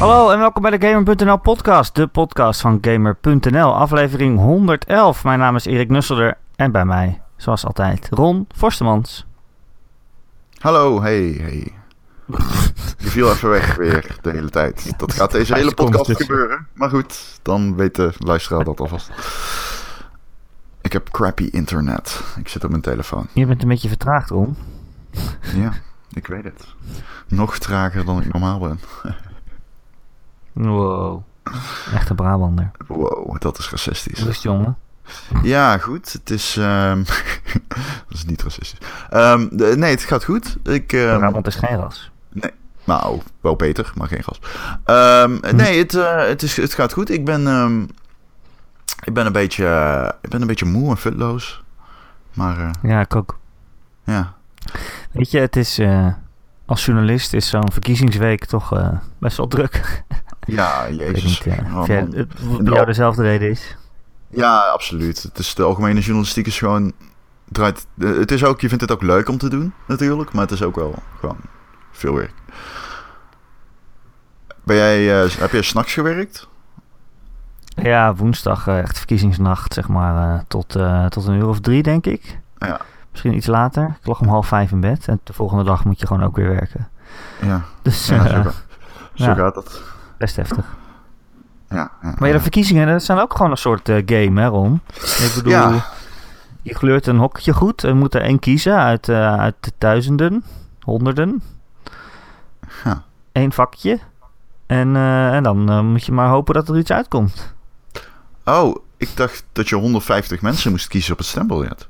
Hallo en welkom bij de Gamer.nl podcast, de podcast van Gamer.nl, aflevering 111. Mijn naam is Erik Nusselder en bij mij, zoals altijd, Ron Forstemans. Hallo, hey, hey. Je viel even weg weer de hele tijd. Dat gaat deze hele podcast tussen. gebeuren. Maar goed, dan weet de luisteraar dat alvast. Ik heb crappy internet. Ik zit op mijn telefoon. Je bent een beetje vertraagd, Ron. Ja, ik weet het. Nog trager dan ik normaal ben. Wow. Echte Brabander. Wow, dat is racistisch. Het, jongen? Ja, goed. Het is... ehm, dat is niet racistisch. Ehm, de- nee, het gaat goed. Ik... ehm, Brabant is geen ras. Nou, wel beter, maar geen gas. Ehm, Nee, het, eh, het, is, het gaat goed. Ik ben, ik ben, een, beetje, ik ben een beetje moe en futloos. Maar eh, Ja, ik ook. ja, Weet je, het is... eh, als journalist is zo'n verkiezingsweek toch best wel druk. ja, Ik jezus. eh, Oh, bij jou dezelfde reden is. Ja, absoluut. Het is de algemene journalistiek is gewoon... Draait, eh, het is ook, je vindt het ook leuk om te doen, natuurlijk. Maar het is ook wel gewoon veel werk. Ben jij, eh, heb jij s'nachts gewerkt? Ja, woensdag eh, echt verkiezingsnacht, zeg maar, tot, tot een uur of drie, denk ik. Ja. Misschien iets later. Ik lag om half vijf in bed en de volgende dag moet je gewoon ook weer werken. Ja, Dus ja zo, gaat- zo ja. gaat het. Best heftig. Ja, ja, Maar ja, de verkiezingen, dat zijn ook gewoon een soort eh, game, hè, Ron? Ik bedoel, Ja. je kleurt een hokje goed en moet er één kiezen uit, eh, uit de duizenden, honderden. Ja. Eén vakje. En, eh, en dan moet je maar hopen dat er iets uitkomt. Oh, ik dacht dat je 150 mensen moest kiezen op het stembiljet.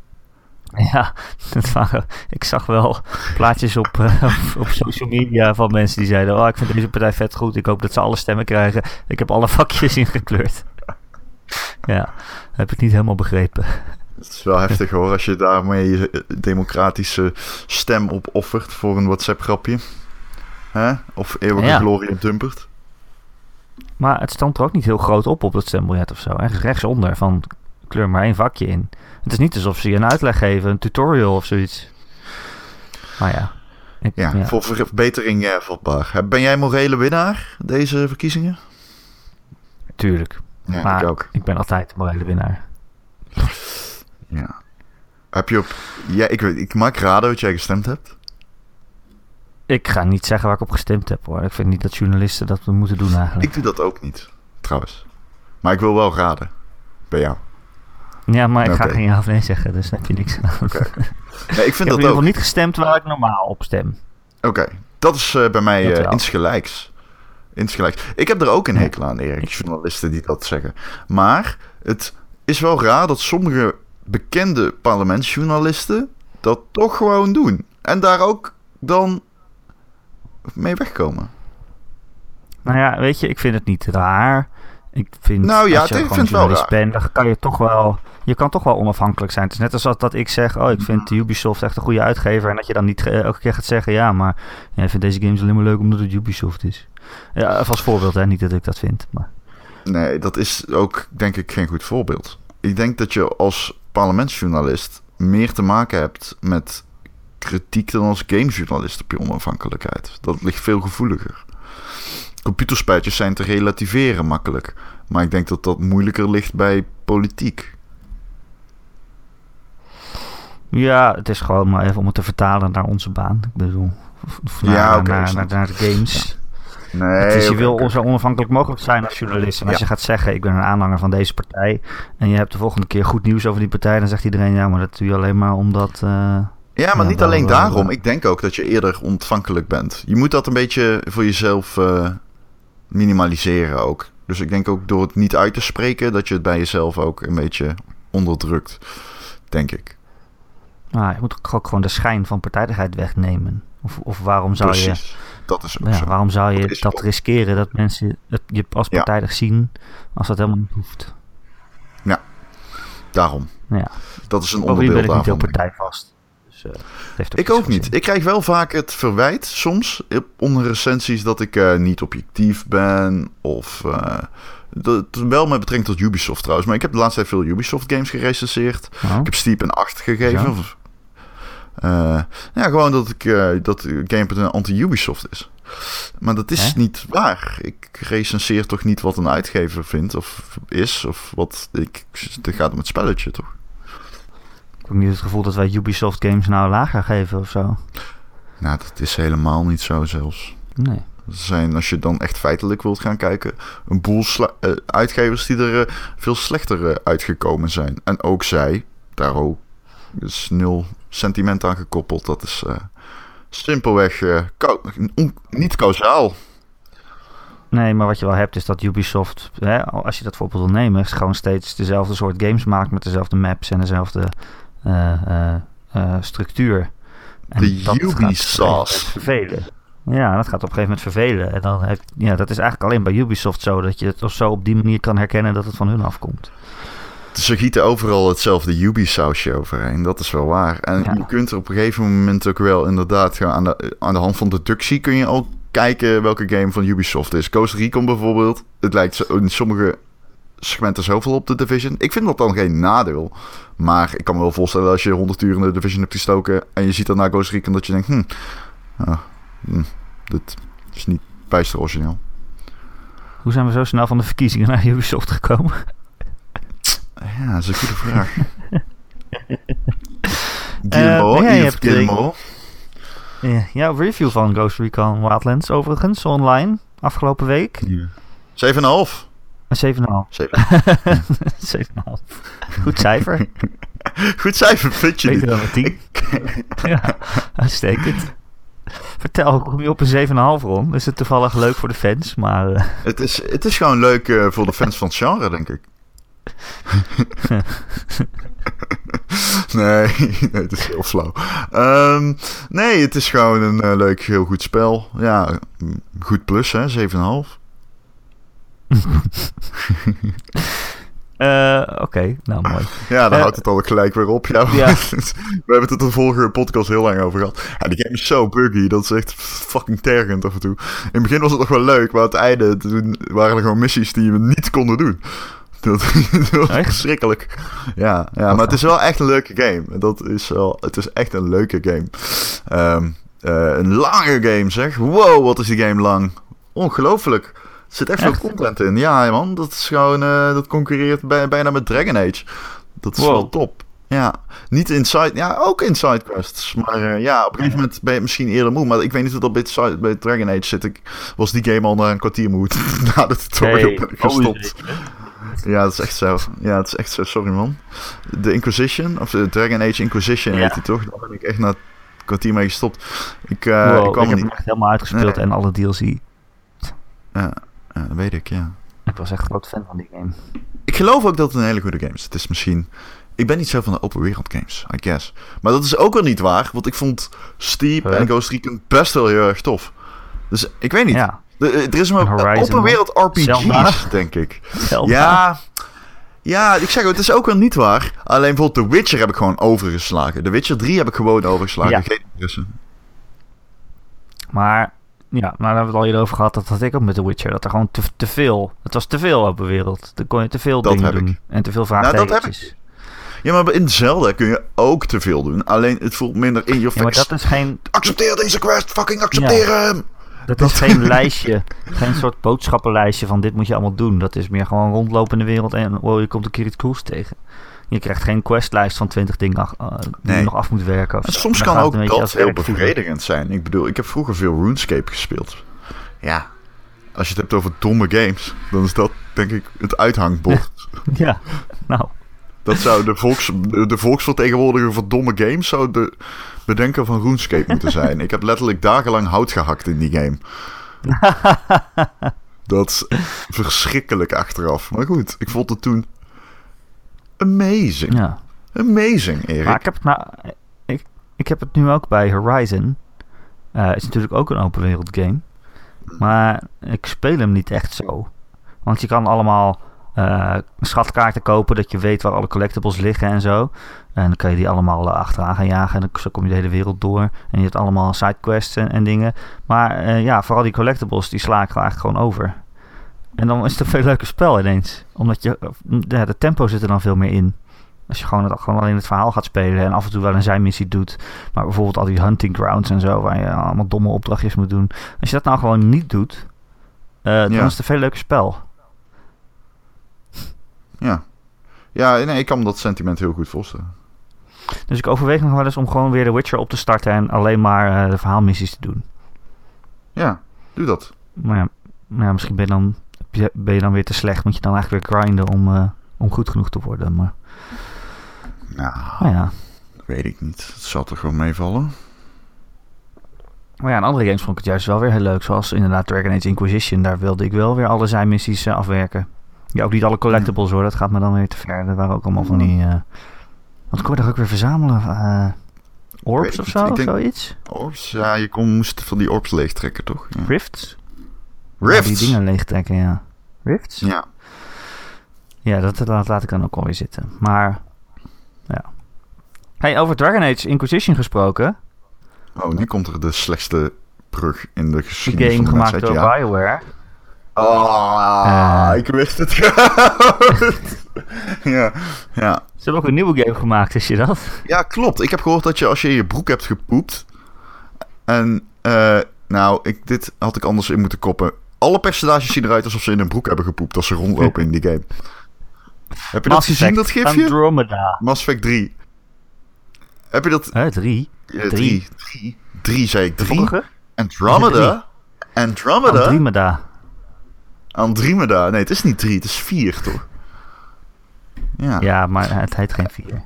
Ja, dat waren, ik zag wel plaatjes op, eh, op, op social media van mensen die zeiden: Oh, ik vind deze partij vet goed. Ik hoop dat ze alle stemmen krijgen. Ik heb alle vakjes ingekleurd. Ja, heb ik niet helemaal begrepen. Het is wel heftig hoor, als je daarmee je democratische stem opoffert voor een WhatsApp-grapje. Hè? Of eeuwige Ja. glorie dumpert. Maar het stond er ook niet heel groot op op het stembiljet of zo. Ergens rechtsonder van kleur maar één vakje in. Het is niet alsof ze je een uitleg geven, een tutorial of zoiets. Maar ja. Ik, Ja, ja. voor verbetering vatbaar. Ben jij morele winnaar, deze verkiezingen? tuurlijk. Ja, maar ik ook. ik ben altijd morele winnaar. Ja. Heb je op... Ja, ik, weet, ik maak raden wat jij gestemd hebt. Ik ga niet zeggen waar ik op gestemd heb hoor. Ik vind niet dat journalisten dat moeten doen eigenlijk. Ik doe dat ook niet, trouwens. Maar ik wil wel raden. Bij jou. Ja, maar ik ga geen ja of nee zeggen, dus daar heb je niks aan. Nee, ik Ik vind heb in dat ieder geval ook. niet gestemd waar ik normaal op stem. Oké, dat is eh, bij mij wel. insgelijks. Insgelijks. Ik heb er ook een hekel aan, Erik, journalisten die dat zeggen. Maar het is wel raar dat sommige bekende parlementsjournalisten dat toch gewoon doen. En daar ook dan mee wegkomen. Nou ja, weet je, ik vind het niet raar. Ik vind, Nou ja, als je ik gewoon vind het wel journalist bent, dan kan je toch wel... Je kan toch wel onafhankelijk zijn. Het is net als dat, dat ik zeg, oh, ik vind Ubisoft echt een goede uitgever. En dat je dan niet eh, elke keer gaat zeggen, ja, maar ja, ik vind deze games alleen maar leuk omdat het Ubisoft is. Ja, even als voorbeeld, hè. Niet dat ik dat vind, maar... Nee, dat is ook denk ik geen goed voorbeeld. Ik denk dat je als parlementsjournalist meer te maken hebt met kritiek dan als gamejournalist op je onafhankelijkheid. Dat ligt veel gevoeliger. Computerspelletjes zijn te relativeren makkelijk. Maar ik denk dat dat moeilijker ligt bij politiek. Ja, het is gewoon maar even om het te vertalen naar onze baan. Ik bedoel, naar, Ja, oké, naar, naar, naar de games. Nee, dus je oké, wil zo onafhankelijk mogelijk zijn als journalist. En als Ja. je gaat zeggen, ik ben een aanhanger van deze partij. En je hebt de volgende keer goed nieuws over die partij. Dan zegt iedereen, ja, maar dat doe je alleen maar omdat... eh, Ja, maar Ja, niet alleen daarom. Ik denk ook dat je eerder ontvankelijk bent. Je moet dat een beetje voor jezelf eh, minimaliseren ook. Dus ik denk ook door het niet uit te spreken, dat je het bij jezelf ook een beetje onderdrukt. Denk ik. nou, je moet ook gewoon de schijn van partijdigheid wegnemen. Of, of waarom zou je... Precies. Dat is ook Ja, zo. waarom zou je Dat riskeren dat mensen het je als Ja. partijdig zien als dat helemaal niet hoeft? Daarom. Ja. Dat is een ben onderdeel ik niet heel daarvan. partijvast. Dus, eh, Ik ook niet. zin. Ik krijg wel vaak het verwijt soms op- onder recensies dat ik eh, niet objectief ben. Of eh, dat, wel met betrekking tot Ubisoft trouwens. Maar ik heb de laatste tijd veel Ubisoft games gerecenseerd. Oh. Ik heb Steep een 8 gegeven. Of, eh, ja, gewoon dat ik eh, dat Game.nl anti-Ubisoft is. Maar dat is Hè? niet waar. Ik recenseer toch niet wat een uitgever vindt of is. Of wat ik. Het gaat om het spelletje toch? Ik heb niet het gevoel dat wij Ubisoft games nou lager geven of zo. Nou, dat is helemaal niet zo zelfs. Nee. Er zijn, als je dan echt feitelijk wilt gaan kijken, een boel eh, uitgevers die er eh, veel slechter eh, uitgekomen zijn. En ook zij, daar ook. Is nul sentiment aan gekoppeld. Dat is simpelweg niet kausaal. Nee, maar wat je wel hebt is dat Ubisoft, hè, als je dat voorbeeld wil nemen, gewoon steeds dezelfde soort games maakt met dezelfde maps en dezelfde structuur. En De dat gaat op een gegeven moment Ubisoft. vervelen. Ja, dat gaat op een gegeven moment vervelen. En dan heb, ja, dat is eigenlijk alleen bij Ubisoft zo, dat je het of zo op die manier kan herkennen dat het van hun afkomt. Ze gieten overal hetzelfde Ubisoftje overheen. Dat is wel waar. En Ja. je kunt er op een gegeven moment ook wel inderdaad aan de, aan de hand van deductie kun je ook kijken welke game van Ubisoft is. Ghost Recon bijvoorbeeld. Het lijkt zo- in sommige segmenten zoveel op de Division. Ik vind dat dan geen nadeel. Maar ik kan me wel voorstellen als je 100 uur in de Division hebt gestoken en je ziet daarna Ghost Recon dat je denkt, hm, ah, hm, dit is niet bijster origineel. Hoe zijn we zo snel van de verkiezingen naar Ubisoft gekomen? Ja, dat is een goede vraag. Guillermo, Eh, Guillermo. Ja, ja, review van Ghost Recon Wildlands overigens, online, afgelopen week. Ja. 7,5. Een 7,5. 7. 7,5. Goed cijfer. Goed cijfer, vind je Beter dan een 10. ja, uitstekend. Vertel, hoe kom je op een 7,5 rond? Is het toevallig leuk voor de fans, maar... eh, Het is, het is gewoon leuk eh, voor de fans van het genre, denk ik. nee, nee, het is heel flauw. Ehm, nee, het is gewoon een eh, leuk, heel goed spel. Ja, goed plus, hè, 7,5. eh, Oké, nou mooi. Ja, dan Eh, houdt het al gelijk weer op. Ja. We hebben het de vorige podcast heel lang over gehad. Ja, die game is zo buggy. Dat is echt fucking tergend af en toe. In het begin was het nog wel leuk, maar aan het einde toen waren er gewoon missies die we niet konden doen. Dat, dat was Echt? verschrikkelijk. Ja, ja maar het is wel echt een leuke game. Dat is wel, het is echt een leuke game. Ehm, eh, een lange game zeg. Wow, wat is die game lang. Ongelooflijk. Er zit echt, veel content in. Ja man, dat is gewoon, eh, dat concurreert bij, bijna met Dragon Age. Dat is Wow. wel top. Ja, niet in side, ja, ook in sidequests. Maar eh, ja, op een gegeven moment ben je misschien eerder moe. Maar ik weet niet of dat bij, side- bij Dragon Age zit. Ik was die game al na een kwartier moe. na de tutorial Hey, gestopt. Ja, dat is echt zo. Ja, dat is echt zo. Sorry man. De Inquisition, of de Dragon Age Inquisition Ja. heet die toch? Daar ben ik echt na een kwartier mee gestopt. Ik, eh, Wow, ik kwam ik heb niet. hem echt helemaal uitgespeeld Nee. en alle DLC. Ja, ja, dat weet ik, ja. Ik was echt groot fan van die game. Ik geloof ook dat het een hele goede game is. Het is misschien... Ik ben niet zo van de open wereld games, I guess. Maar dat is ook wel niet waar, want ik vond Steep Huh? en Ghost Recon best wel heel erg tof. Dus ik weet niet. Ja, Er, er is maar Horizon open wereld RPG's, Zelda. denk ik. Zelda. Ja, ja, ik zeg het, het is ook wel niet waar. Alleen bijvoorbeeld The Witcher heb ik gewoon overgeslagen. The Witcher 3 heb ik gewoon overgeslagen. Ja. Geen interesse. Maar ja, maar daar hebben we het al eerder over gehad. Dat had ik ook met The Witcher. Dat er gewoon te, te veel. Het was te veel open wereld. Dan kon je te veel Dat dingen ik. doen. En te veel Nou, dat heb vraagtekens. Ja, maar in Zelda kun je ook te veel doen. Alleen het voelt minder in je Ja, maar face. dat is geen, Accepteer deze quest, fucking accepteer hem! dat is geen lijstje. Geen soort boodschappenlijstje van dit moet je allemaal doen. Dat is meer gewoon rondlopen in de wereld en wow, je komt een keer iets cools tegen. Je krijgt geen questlijst van 20 dingen eh, die Nee. je nog af moet werken. Of soms kan ook dat heel bevredigend zijn. Ik bedoel, ik heb vroeger veel RuneScape gespeeld. Ja, als je het hebt over domme games, dan is dat denk ik het uithangbord. Ja, nou. dat zou de, volks, de, de volksvertegenwoordiger van domme games zou de bedenker van RuneScape moeten zijn. Ik heb letterlijk dagenlang hout gehakt in die game. dat is verschrikkelijk achteraf. Maar goed, ik vond het toen amazing. Ja. Amazing, Erik. Maar ik heb het, nou, ik, ik heb het nu ook bij Horizon. Eh is natuurlijk ook een open wereld game. Maar ik speel hem niet echt zo. Want je kan allemaal eh, schatkaarten kopen, dat je weet waar alle collectibles liggen en zo. En dan kan je die allemaal eh, achteraan gaan jagen en dan zo kom je de hele wereld door. En je hebt allemaal sidequests en, en dingen. Maar ja, vooral die collectibles, die sla ik eigenlijk gewoon over. En dan is het een veel leuker spel ineens. Omdat je, ja, de tempo zit er dan veel meer in. Als je gewoon, het, gewoon alleen het verhaal gaat spelen en af en toe wel een zijmissie doet. Maar bijvoorbeeld al die hunting grounds en zo, waar je allemaal domme opdrachtjes moet doen. Als je dat nou gewoon niet doet, eh, dan Ja. is het een veel leuker spel. Ja. Ja, nee, ik kan me dat sentiment heel goed voorstellen. Dus ik overweeg nog wel eens om gewoon weer The Witcher op te starten en alleen maar eh, de verhaalmissies te doen. Ja, doe dat. Maar ja, maar ja, misschien ben je, dan, ben je dan weer te slecht. Moet je dan eigenlijk weer grinden om, eh, om goed genoeg te worden. Maar Nou, ja. weet ik niet. Het zal toch wel meevallen? Maar ja, in andere games vond ik het juist wel weer heel leuk. Zoals inderdaad Dragon Age Inquisition. Daar wilde ik wel weer alle zijmissies eh, afwerken. Ja, ook niet alle collectibles hoor. Dat gaat me dan weer te ver. Er waren ook allemaal van die... eh wat kon je daar ook weer verzamelen? Eh orbs of zo? Of zoiets? Orbs, ja, je kon, moest van die orbs leegtrekken, toch? Ja. Rifts? Rifts! die dingen leegtrekken, ja. Rifts? Ja. Ja, dat, dat laat ik dan ook alweer zitten. Maar, ja. Hey, over Dragon Age Inquisition gesproken. Oh, nu komt er de slechtste brug in de geschiedenis game van de gemaakt door Ja. BioWare. Ah, Eh. ik wist het. ja, ja. Ze hebben ook een nieuwe game gemaakt, is je dat? ja, klopt. Ik heb gehoord dat je als je je broek hebt gepoept... En, eh, nou, ik, dit had ik anders in moeten koppen. Alle personages zien eruit alsof ze in een broek hebben gepoept als ze rondlopen in die game. Heb je dat Mass gezien, Effect dat gifje? Andromeda. Mass Effect 3. Heb je dat... Hè, drie? eh, drie. Drie. Drie, zei ik. De Drie. vorige? Andromeda? Andromeda? Andromeda. Andromeda. Nee, het is niet drie, het is vier, toch? Ja. Ja, maar het heet geen vier.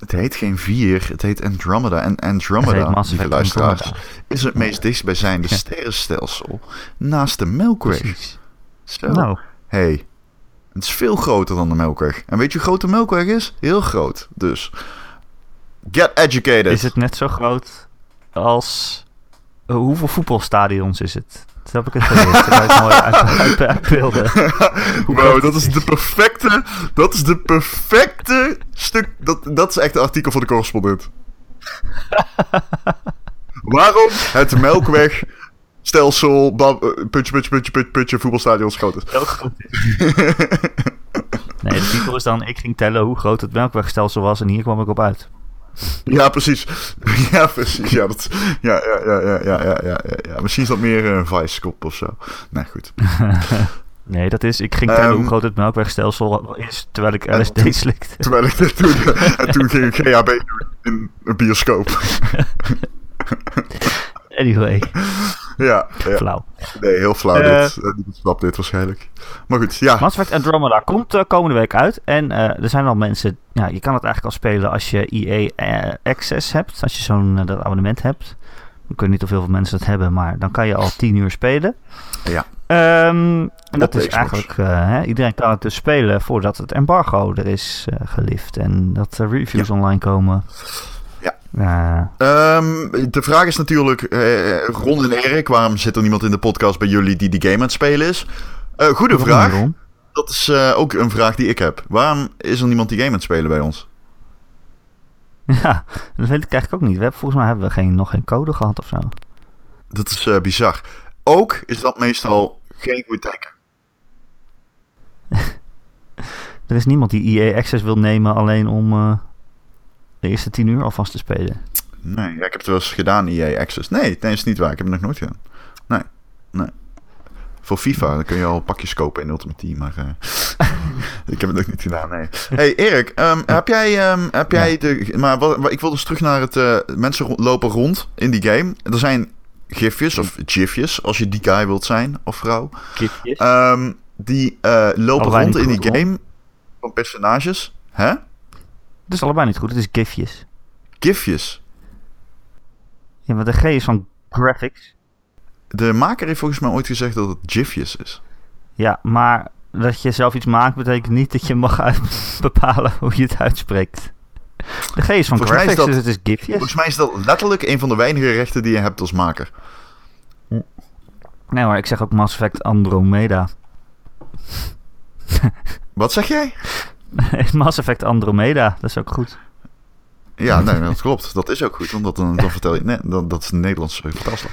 Het heet geen vier, het heet Andromeda. En Andromeda, lieve luisteraars, Andromeda. is het meest dichtstbijzijnde Ja. sterrenstelsel naast de Melkweg. Zo. Nou, hey, het is veel groter dan de Melkweg. En weet je hoe groot de Melkweg is? Heel groot. Dus, get educated. is het net zo groot als... eh, hoeveel voetbalstadions is het? Dat heb ik het ik mooi uit, uit, uitbeelden. Wow, dat is de perfecte, dat is de perfecte stuk, dat, dat is echt een artikel voor de correspondent. Waarom het Melkweg stelsel, ba- eh, putje, putje, putje, putje, putje, voetbalstadion groot is. Heel groot is. Nee, de titel is dan... Ik ging tellen hoe groot het melkwegstelsel was en hier kwam ik op uit. Ja, precies. Ja, precies. Ja, dat, ja, ja, ja, ja, ja, ja, ja. Misschien is dat meer een vice-kop of zo. Nee, goed. Nee, dat is... Ik ging Ehm, hoe groot het melkwegstelsel is terwijl ik LSD toen- slikte. Terwijl ik dit doe, en toen ging ik GHB doen in een bioscoop. Anyway, Ja, ja. flauw. Nee, heel flauw Eh, dit. Uh, Niemand snapt dit waarschijnlijk. Maar goed, ja. Mass Effect Andromeda komt eh, komende week uit. En eh, er zijn al mensen... Ja, je kan het eigenlijk al spelen als je EA eh, Access hebt. Als je zo'n eh, dat abonnement hebt. Ik weet niet of heel veel mensen dat hebben. Maar dan kan je al 10 uur spelen. Ja. Ehm, en dat is Xbox. eigenlijk... eh, hè, iedereen kan het dus spelen voordat het embargo er is eh, gelift. En dat er reviews online komen. Ja. Ehm, de vraag is natuurlijk, eh, Ron en Erik, waarom zit er niemand in de podcast bij jullie die die game aan het spelen is? Eh, goede Waarom, vraag. Dat is eh, ook een vraag die ik heb. Waarom is er niemand die game aan het spelen bij ons? Ja, dat weet ik eigenlijk ook niet. We hebben, volgens mij hebben we geen, nog geen code gehad of zo. Dat is bizar. Ook is dat meestal geen goed teken. Er is niemand die EA Access wil nemen alleen om de eerste 10 uur alvast te spelen. Nee, ja, ik heb het wel eens gedaan, EA Access. Nee, nee, dat is niet waar. Ik heb het nog nooit gedaan. Nee, nee. Voor FIFA dan kun je al pakjes kopen in Ultimate Team, maar eh, ik heb het nog niet gedaan, nee. Hey Erik, ehm, heb jij, ehm, heb jij de... Maar wat, wat- ik wil dus terug naar het... eh, mensen ro- lopen rond in die game. Er zijn gifjes of gifjes, als je die guy wilt zijn of vrouw. Kipjes. Ehm, die eh, lopen rond in die game van personages. Hè? Het is allebei niet goed, het is gifjes. Gifjes. Ja, maar de G is van graphics. De maker heeft volgens mij ooit gezegd dat het gifjes is. Ja, maar dat je zelf iets maakt betekent niet dat je mag bepalen hoe je het uitspreekt. De G is van Volgens is graphics, dat- dus het is gifjes. Volgens mij is dat letterlijk een van de weinige rechten die je hebt als maker. Nee hoor, ik zeg ook Mass Effect Andromeda. Wat zeg jij? Mass Effect Andromeda, dat is ook goed. Ja, nee, dat klopt. Dat is ook goed, want dat, dan, dan vertel je... Nee, dan, dat is een Nederlands vertaalslag.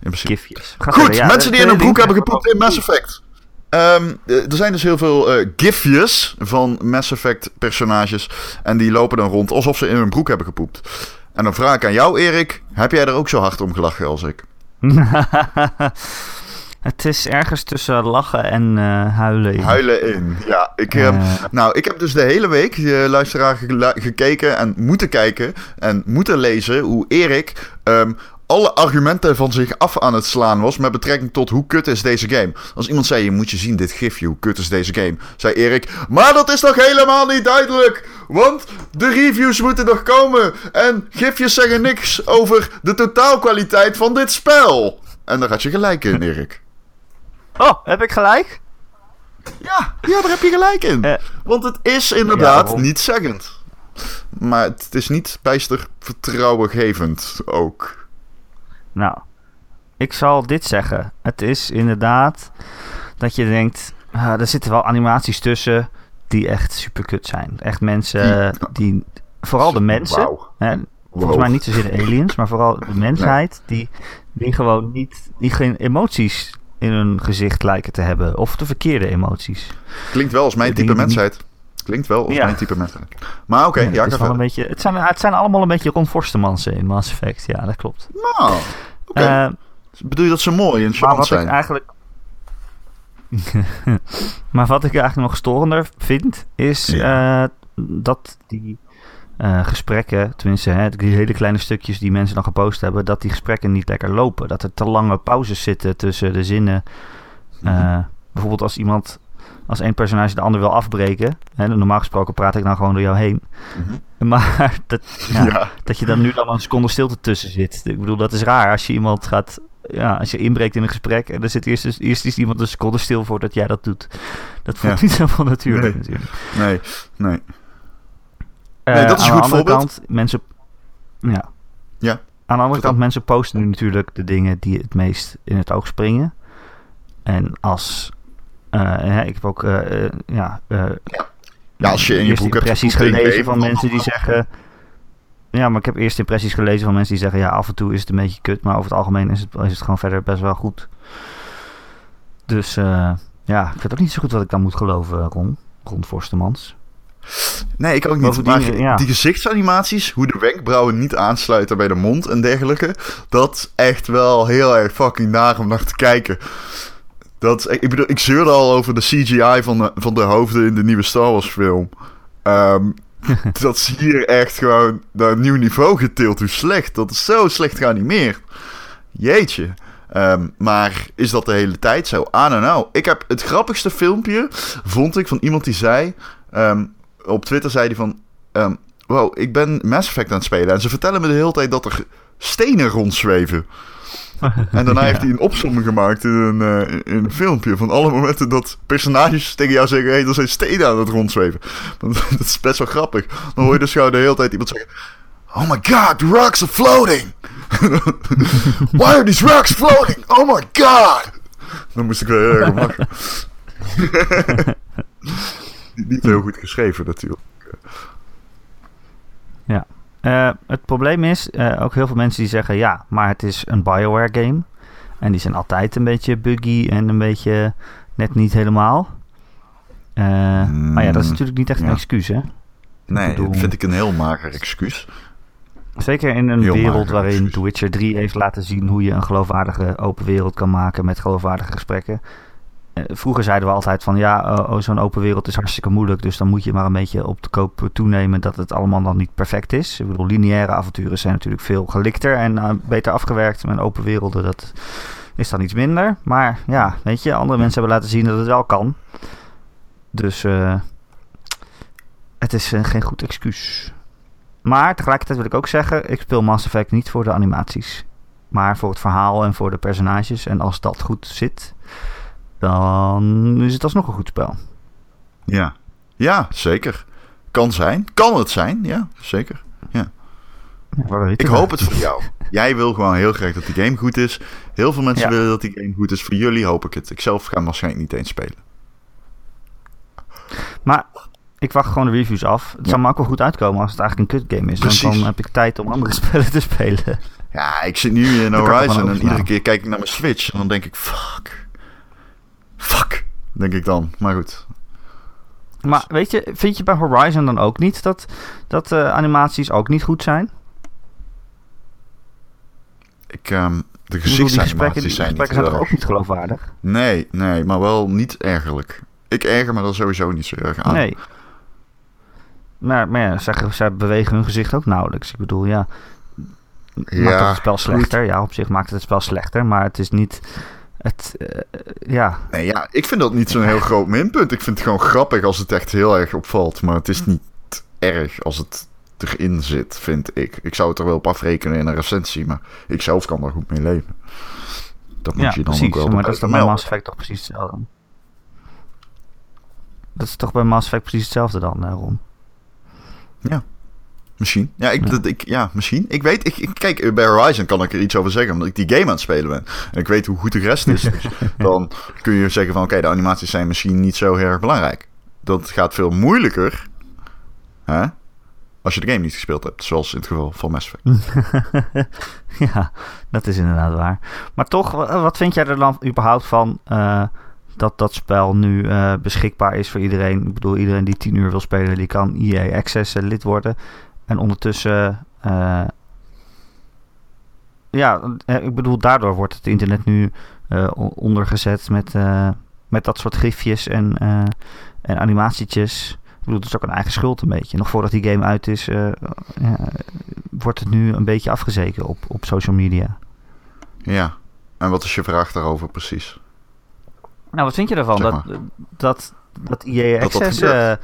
In principe. Gifjes. Goed. Ja, mensen die in een tweede broek hebben gepoept in Mass Effect. Ehm, eh, er zijn dus heel veel eh, gifjes van Mass Effect personages. En die lopen dan rond alsof ze in hun broek hebben gepoept. En dan vraag ik aan jou, Erik. Heb jij er ook zo hard om gelachen als ik? het is ergens tussen lachen en eh, huilen in. Huilen in, ja. Ik, heb, nou, ik heb dus de hele week, uh, luisteraar, gekeken en moeten kijken en moeten lezen hoe Erik um, alle argumenten van zich af aan het slaan was met betrekking tot hoe kut is deze game. Als iemand zei, je moet je zien dit gifje, hoe kut is deze game. Zei Erik, maar dat is toch helemaal niet duidelijk. Want de reviews moeten nog komen. En gifjes zeggen niks over de totaalkwaliteit van dit spel. En daar had je gelijk in, Erik. Oh, heb ik gelijk? Ja, ja daar heb je gelijk in. Uh, Want het is inderdaad ja, niet zeggend. Maar het is niet bijster vertrouwengevend ook. Nou, ik zal dit zeggen. Het is inderdaad dat je denkt, ah, er zitten wel animaties tussen die echt super kut zijn. Echt mensen die, vooral de mensen, hè, volgens mij niet zozeer de aliens, maar vooral de mensheid, die, die gewoon niet, die geen emoties in hun gezicht lijken te hebben. Of de verkeerde emoties. Klinkt wel als mijn type mensheid. Klinkt wel als mijn type mensheid. Maar oké, ja, het, is wel een beetje, het, zijn, het zijn allemaal een beetje rondvorstemansen in Mass Effect. Ja, dat klopt. Nou, okay. uh, bedoel je dat ze mooi en charmant zijn? Ik eigenlijk... maar wat ik eigenlijk nog storender vind, is ja. uh, dat die uh, gesprekken, tenminste hè, die hele kleine stukjes die mensen dan gepost hebben, dat die gesprekken niet lekker lopen. Dat er te lange pauzes zitten tussen de zinnen. Uh, bijvoorbeeld als iemand, als één personage de ander wil afbreken. Hè, normaal gesproken praat ik dan gewoon door jou heen. Mm-hmm. Maar dat, ja, ja. dat je dan nu dan een seconde stilte tussen zit. Ik bedoel, dat is raar als je iemand gaat ja, als je inbreekt in een gesprek en er zit eerst, eerst is iemand een seconde stil voordat jij dat doet. Dat voelt ja. niet zo van natuurlijk. Nee, natuurlijk. nee. nee. Nee, dat is een goed voorbeeld. Kant, mensen, ja. ja. Aan de andere kant, mensen posten nu natuurlijk de dingen die het meest in het oog springen. En als... Uh, ik heb ook... Uh, ja, uh, ja, als je in je boek impressies hebt gelezen van mensen die zeggen... Ja, maar ik heb eerst impressies gelezen van mensen die zeggen... Ja, af en toe is het een beetje kut, maar over het algemeen is het, is het gewoon verder best wel goed. Dus ja, ik weet ook niet zo goed wat ik dan moet geloven, Ron. Ron Forstemans. Nee, ik ook niet. Maar die, ja. die gezichtsanimaties, hoe de wenkbrauwen niet aansluiten bij de mond en dergelijke, dat is echt wel heel erg fucking naar om naar te kijken. Dat, ik bedoel, ik zeurde al over de CGI van de, van de hoofden in de nieuwe Star Wars film. Um, dat is hier echt gewoon naar een nieuw niveau getild. Hoe slecht. Dat is zo slecht geanimeerd. Jeetje. Um, maar is dat de hele tijd zo? I don't know. Ik heb het grappigste filmpje, vond ik, van iemand die zei... Um, op Twitter zei hij van... Um, wow, ik ben Mass Effect aan het spelen. En ze vertellen me de hele tijd dat er stenen rondzweven. en daarna heeft hij een opzomming gemaakt in een, uh, in een filmpje van alle momenten dat personages tegen jou zeggen: hé, hey, er zijn stenen aan het rondzweven. dat is best wel grappig. Dan hoor je dus gewoon de hele tijd iemand zeggen: Oh my god, the rocks are floating! Why are these rocks floating? Oh my god! Dan moest ik wel heel erg lachen. Niet heel goed geschreven natuurlijk. Ja. Uh, het probleem is, uh, ook heel veel mensen die zeggen... ja, maar het is een Bioware game. En die zijn altijd een beetje buggy en een beetje net niet helemaal. Uh, mm, maar ja, dat is natuurlijk niet echt ja. een excuus, hè? Nee, dat vind ik een heel mager excuus. Zeker in een heel wereld waarin. The Witcher 3 heeft laten zien... hoe je een geloofwaardige open wereld kan maken met geloofwaardige gesprekken... Eh, vroeger zeiden we altijd van ja, zo'n open wereld is hartstikke moeilijk. Dus dan moet je maar een beetje op de koop toenemen dat het allemaal dan niet perfect is. Ik bedoel, lineaire avonturen zijn natuurlijk veel gelikter en uh, beter afgewerkt. Met open werelden, dat is dan iets minder. Maar ja, weet je, andere mensen hebben laten zien dat het wel kan. Dus uh, het is geen goed excuus. Maar tegelijkertijd wil ik ook zeggen, ik speel Mass Effect niet voor de animaties. Maar voor het verhaal en voor de personages. En als dat goed zit, dan is het alsnog een goed spel. Ja, ja zeker. Kan zijn. Kan het zijn, ja, zeker. Ja. ja ik hoop het voor jou. Jij wil gewoon heel graag dat die game goed is. Heel veel mensen ja. willen dat die game goed is. Voor jullie hoop ik het. Ik zelf ga hem waarschijnlijk niet eens spelen. Maar ik wacht gewoon de reviews af. Het ja. zou me ook wel goed uitkomen als het eigenlijk een kut game is. Want dan heb ik tijd om andere spellen te spelen. Ja, ik zit nu in Horizon en iedere keer kijk ik naar mijn Switch. En dan denk ik, fuck. Fuck. denk ik dan. Maar goed. Maar weet je, vind je bij Horizon dan ook niet dat, dat uh, animaties ook niet goed zijn? Ik, um, de gezichtsanimaties die zijn, gesprekken niet zijn toch ook niet geloofwaardig? Nee, nee, maar wel niet ergerlijk. Ik erger me er sowieso niet zo erg aan. Nee. Maar, maar ja, zij, zij bewegen hun gezicht ook nauwelijks. Ik bedoel, ja, Ja, maakt het spel slechter. Ja, op zich maakt het het spel slechter, maar het is niet... Het, eh, ja, Nee, ja, ik vind dat niet zo'n heel groot minpunt. Ik vind het gewoon grappig als het echt heel erg opvalt. Maar het is niet erg als het erin zit, vind ik. Ik zou het er wel op afrekenen in een recensie, maar ik zelf kan daar goed mee leven. Dat moet ja je dan precies. ook wel maar dat is toch bij. Mass Effect toch precies hetzelfde? Dat is toch bij Mass Effect precies hetzelfde dan, eh, Ron? Misschien. Ja, ik, Ja. Dat, ik, ja, misschien. Ik weet, ik, ik- kijk, bij Horizon kan ik er iets over zeggen, omdat ik die game aan het spelen ben. En ik weet hoe goed de rest is. Dus dan kun je zeggen van, oké, de animaties zijn misschien niet zo heel erg belangrijk. Dat gaat veel moeilijker, hè, als je de game niet gespeeld hebt, zoals in het geval van Mass Effect. ja, dat is inderdaad waar. Maar toch, wa- wat vind jij er dan überhaupt van eh, dat dat spel nu eh, beschikbaar is voor iedereen? Ik bedoel, iedereen die 10 uur wil spelen, die kan EA Access eh, lid worden. En ondertussen, eh, ja, eh, ik bedoel, daardoor wordt het internet nu eh, ondergezet met, met dat soort gifjes en, en animatietjes. Ik bedoel, het is ook een eigen schuld een beetje. Nog voordat die game uit is, ja, wordt het nu een beetje afgezeken op, op social media. Ja. En wat is je vraag daarover precies? Nou, wat vind je ervan? Zeg Dat, dat, dat EA Dat dat Access eh, eh,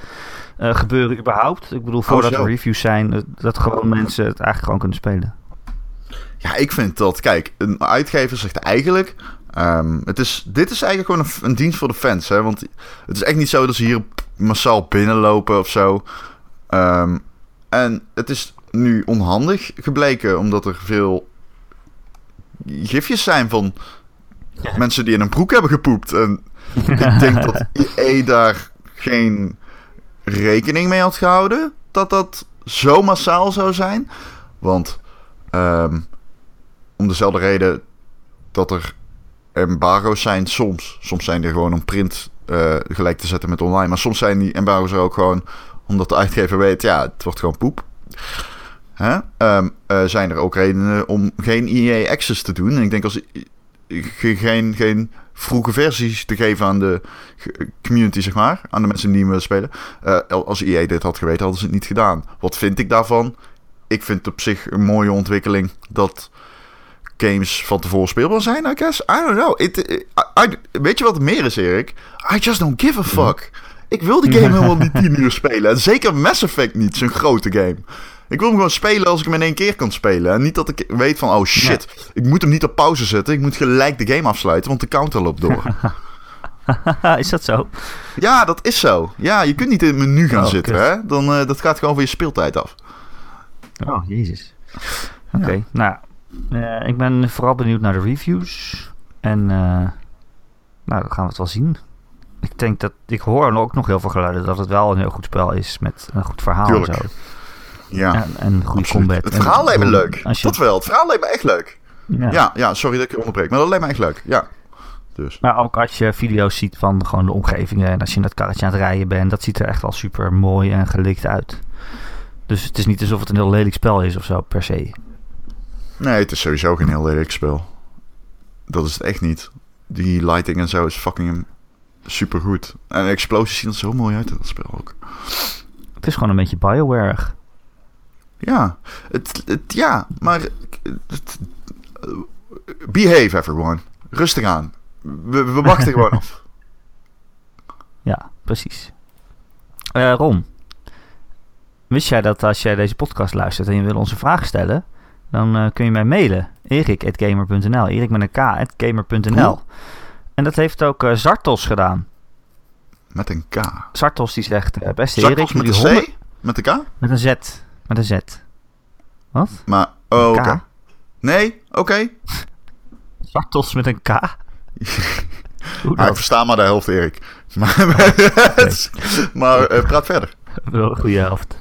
gebeuren überhaupt? Ik bedoel, voordat zo. er reviews zijn, eh, dat gewoon mensen het eigenlijk gewoon kunnen spelen. Ja, ik vind dat, kijk, een uitgever zegt eigenlijk. ehm, het is, dit is eigenlijk gewoon een, een dienst voor de fans. Hè? Want het is echt niet zo dat ze hier massaal binnenlopen of zo. Ehm, en het is nu onhandig gebleken, omdat er veel gifjes zijn van mensen die in een broek hebben gepoept. En ik denk dat EA daar geen rekening mee had gehouden. Dat dat zo massaal zou zijn. Want ehm, om dezelfde reden dat er embargo's zijn soms. Soms zijn die gewoon om print eh, gelijk te zetten met online. Maar soms zijn die embargo's er ook gewoon omdat de uitgever weet, ja, het wordt gewoon poep. Ehm, eh, zijn er ook redenen om geen EA Access te doen. En ik denk als ge- geen, geen vroege versies te geven aan de community, zeg maar. Aan de mensen die niet willen spelen. Eh, als EA dit had geweten, hadden ze het niet gedaan. Wat vind ik daarvan? Ik vind het op zich een mooie ontwikkeling dat games van tevoren speelbaar zijn, I guess. I don't know. It, I- weet je wat het meer is, Erik? I just don't give a fuck. Ik wil die game helemaal niet 10 uur spelen. En zeker Mass Effect niet, zo'n grote game. Ik wil hem gewoon spelen als ik hem in één keer kan spelen. En niet dat ik weet van, oh shit, ik moet hem niet op pauze zetten. Ik moet gelijk de game afsluiten, want de counter loopt door. is dat zo? ja, dat is zo. Ja, je kunt niet in het menu gaan Oh, zitten, kut. hè. Dan, eh, dat gaat gewoon van je speeltijd af. Oh, jezus. Oké, nou, eh, ik ben vooral benieuwd naar de reviews. En, eh, nou, dan gaan we het wel zien. Ik denk dat, ik hoor ook nog heel veel geluiden dat het wel een heel goed spel is met een goed verhaal Tuurlijk. en zo. Ja, En, en goede combat. Het verhaal lijkt me leuk. Je, Dat wel, het verhaal lijkt me echt leuk. ja. Ja, ja, sorry dat ik je onderbreek, maar dat lijkt me echt leuk. Ja, dus. Maar ook als je video's ziet van gewoon de omgevingen en als je in dat karretje aan het rijden bent, dat ziet er echt wel super mooi en gelikt uit. Dus het is niet alsof het een heel lelijk spel is of zo, per se. Nee, het is sowieso geen heel lelijk spel. Dat is het echt niet. Die lighting en zo is fucking super goed. En explosies zien er zo mooi uit in dat spel ook. Het is gewoon een beetje Bioware. Ja, het, het, ja maar... Het, eh, behave everyone. Rustig aan. We, we wachten gewoon af. Ja, precies. Eh, Ron, wist jij dat als jij deze podcast luistert en je wil onze vragen stellen, dan eh, kun je mij mailen. erik.gamer.nl Erik met een k, at gamer.nl Hoe? En dat heeft ook eh, Zartos gedaan. Met een K. Zartos die zegt, beste Zakos Erik, met een. C? Met een K? Met een Z. Met een Z. Wat? Maar, oh, oké. Nee, oké. Zartos met een K? Ah, ik dan? versta maar de helft, Erik. Maar, maar eh, praat verder. Wel een goede helft.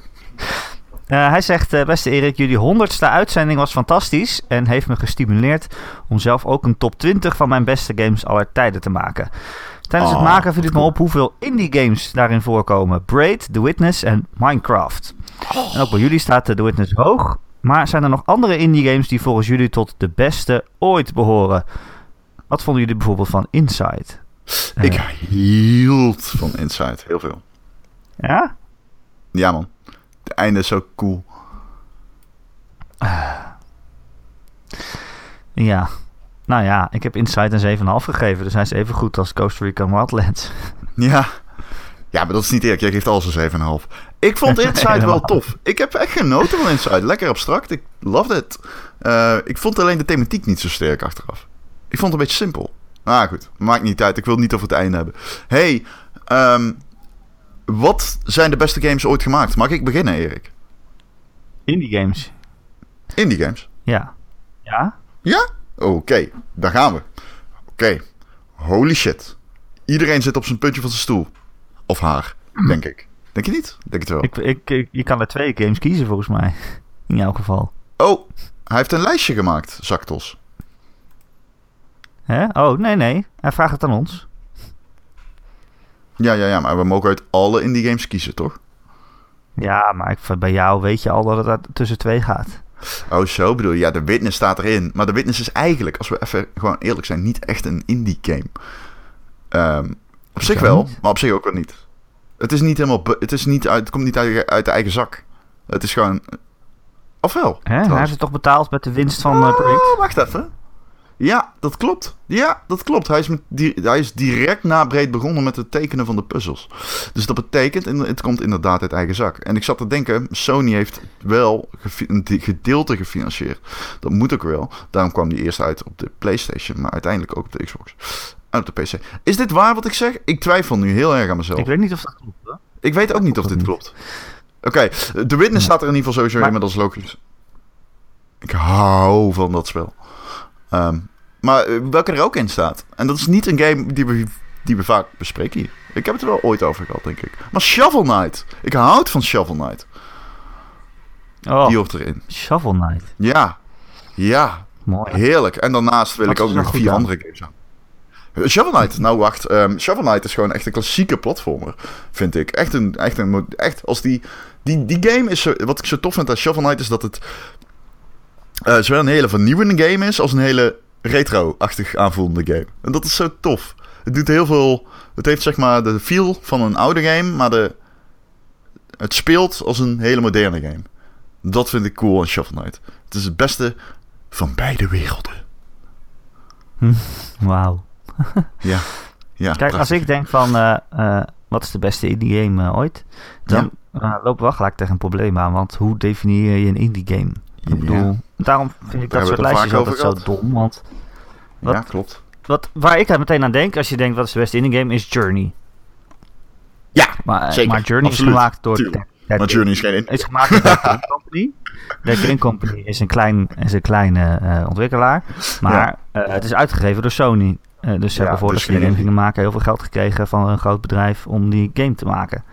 Eh, hij zegt, eh, beste Erik, jullie honderdste uitzending was fantastisch en heeft me gestimuleerd om zelf ook een top 20 van mijn beste games aller tijden te maken. Tijdens het Oh, maken viel het me op hoeveel indie games daarin voorkomen. Braid, The Witness en Minecraft. En ook bij jullie staat The Witness hoog. Maar zijn er nog andere indie games die volgens jullie tot de beste ooit behoren? Wat vonden jullie bijvoorbeeld van Inside? Ik Eh, hield van Inside, heel veel. ja? Ja man, het einde is zo cool. Ja. Nou ja, ik heb Inside een 7,5 gegeven. Dus hij is even goed als Costa Rica Wildlands. Ja. Ja, maar dat is niet eerlijk. Jij geeft alles een 7,5. Ik vond Inside wel tof. Ik heb echt genoten van Inside. Lekker abstract. Ik loved it. Eh, ik vond alleen de thematiek niet zo sterk achteraf. Ik vond het een beetje simpel. Maar goed, maakt niet uit. Ik wil het niet over het einde hebben. Hey, ehm, wat zijn de beste games ooit gemaakt? Mag ik beginnen, Erik? Indie games. Indie games. Ja. Ja? Ja? Oké, daar gaan we. Oké, holy shit. Iedereen zit op zijn puntje van zijn stoel. Of haar, denk ik. Denk je niet? Denk het wel. Ik, ik, ik- je kan er twee games kiezen volgens mij. In jouw geval. Oh, hij heeft een lijstje gemaakt, Zaktos. Hè? Oh, nee, nee. Hij vraagt het aan ons. Ja, ja, ja, maar we mogen uit alle indie games kiezen, toch? Ja, maar ik, bij jou weet je al dat het tussen twee gaat. Oh, zo bedoel je. Ja, de Witness staat erin. Maar de Witness is eigenlijk, als we even gewoon eerlijk zijn, niet echt een indie game. Ehm, op zich wel, niet? maar op zich ook wel niet. Het is niet helemaal, het is niet uit, het komt niet uit, uit de eigen zak. Het is gewoon, of wel? Hè? Hij heeft het toch betaald met de winst van eh Oh, wacht even. Ja, dat klopt. Ja, dat klopt. Hij is, met die, hij is direct na breed begonnen met het tekenen van de puzzels. Dus dat betekent, en het komt inderdaad uit eigen zak. En ik zat te denken, Sony heeft wel een gedeelte gefinancierd. Dat moet ook wel. Daarom kwam die eerst uit op de PlayStation, maar uiteindelijk ook op de Xbox. Op de PC. Is dit waar wat ik zeg? Ik twijfel nu heel erg aan mezelf. Ik weet niet of dat klopt. Hè? Ik weet ook niet of dit klopt. Oké, de Witness staat er in ieder geval sowieso Maar- in met als logisch. Ik hou van dat spel. Ehm, maar eh, welke er ook in staat. En dat is niet een game die we, die we vaak bespreken hier. Ik heb het er wel ooit over gehad, denk ik. Maar Shovel Knight. Ik houd van Shovel Knight. Oh, Die hoort erin. Shovel Knight. Ja. Ja. Mooi. Heerlijk. En daarnaast wil ik ook nog vier aan? andere games aan. Shovel Knight, nou wacht. ehm, Shovel Knight is gewoon echt een klassieke platformer, vind ik. Echt een, echt een, echt als die, die, die game is, zo, wat ik zo tof vind aan Shovel Knight is dat het eh, zowel een hele vernieuwende game is als een hele retro-achtig aanvoelende game. En dat is zo tof. Het doet heel veel, het heeft zeg maar de feel van een oude game, maar de, het speelt als een hele moderne game. Dat vind ik cool aan Shovel Knight. Het is het beste van beide werelden. Wauw. Ja. ja Kijk, als ik denk van eh, eh, wat is de beste indie game eh, ooit, dan eh, lopen we wel gelijk tegen een probleem aan. Want hoe definieer je een indie game? Ik Ja. bedoel, daarom vind ik Daar dat soort lijstjes al altijd zo dom. Want wat- Ja, klopt. wat, waar ik meteen aan denk, als je denkt wat is de beste indie game, is Journey. Ja, Maar, zeker, maar Journey absoluut, is gemaakt door tuurlijk. Dead- Dead Maar Journey is geen in. is gemaakt door Dead Company. Dead Game Company is een, klein, is een kleine ontwikkelaar. Maar het is uitgegeven door Sony. Eh, dus ze Ja, hebben voordat dus ze die game gingen maken heel veel geld gekregen van een groot bedrijf om die game te maken.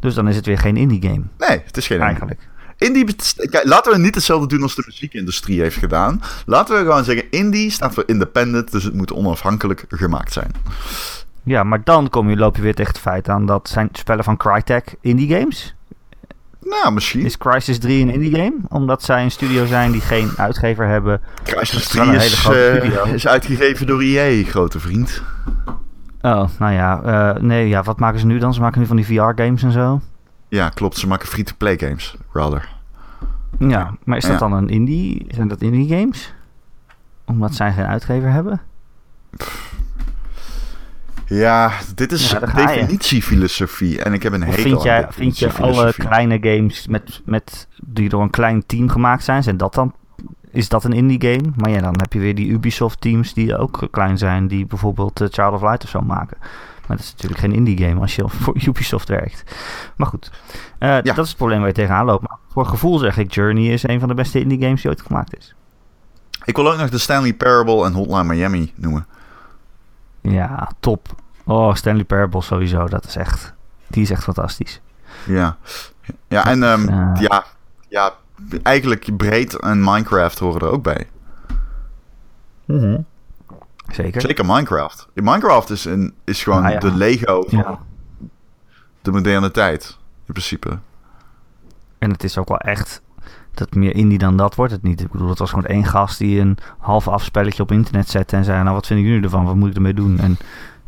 Dus dan is het weer geen indie game Nee, het is geen eigenlijk. Indie, kijk, laten we niet hetzelfde doen als de muziekindustrie heeft gedaan. Laten we gewoon zeggen, indie staat voor independent, dus het moet onafhankelijk gemaakt zijn. Ja, maar dan kom je, loop je weer tegen het feit aan dat zijn spellen van Crytek indie games. Nou, misschien. Is Crisis 3 een indie game? Omdat zij een studio zijn die geen uitgever hebben. Crysis het is wel 3 een hele is, eh, studio. is uitgegeven door EA, grote vriend. Oh, nou ja. eh, nee, ja, wat maken ze nu dan? Ze maken nu van die VR-games en zo. Ja, klopt. Ze maken free-to-play games, rather. Ja, maar is dat Ja. dan een indie? Zijn dat indie games? Omdat zij geen uitgever hebben? Ja, dit is Ja, definitiefilosofie en ik heb een hekel vind, jij, vind je alle kleine games met, met, die door een klein team gemaakt zijn, zijn dat dan, is dat een indie game? Maar ja, dan heb je weer die Ubisoft teams die ook klein zijn, die bijvoorbeeld eh, Child of Light of zo maken. Maar dat is natuurlijk geen indie game als je voor Ubisoft werkt. Maar goed, eh, dat is het probleem waar je tegenaan loopt. Maar voor gevoel zeg ik, Journey is een van de beste indie games die ooit gemaakt is. Ik wil ook nog de Stanley Parable en Hotline Miami noemen. Ja, top. Oh, Stanley Parable sowieso, dat is echt, die is echt fantastisch. Ja, ja en ehm, Ja. ja, ja, eigenlijk Breed en Minecraft horen er ook bij. Zeker. Zeker Minecraft. Minecraft is, een, is gewoon Ah, ja. de Lego van Ja. de moderne tijd. In principe. En het is ook wel echt dat meer indie dan dat wordt het niet. Ik bedoel, het was gewoon één gast die een half afspelletje op internet zette en zei, nou wat vinden jullie ervan? Wat moet ik ermee doen? En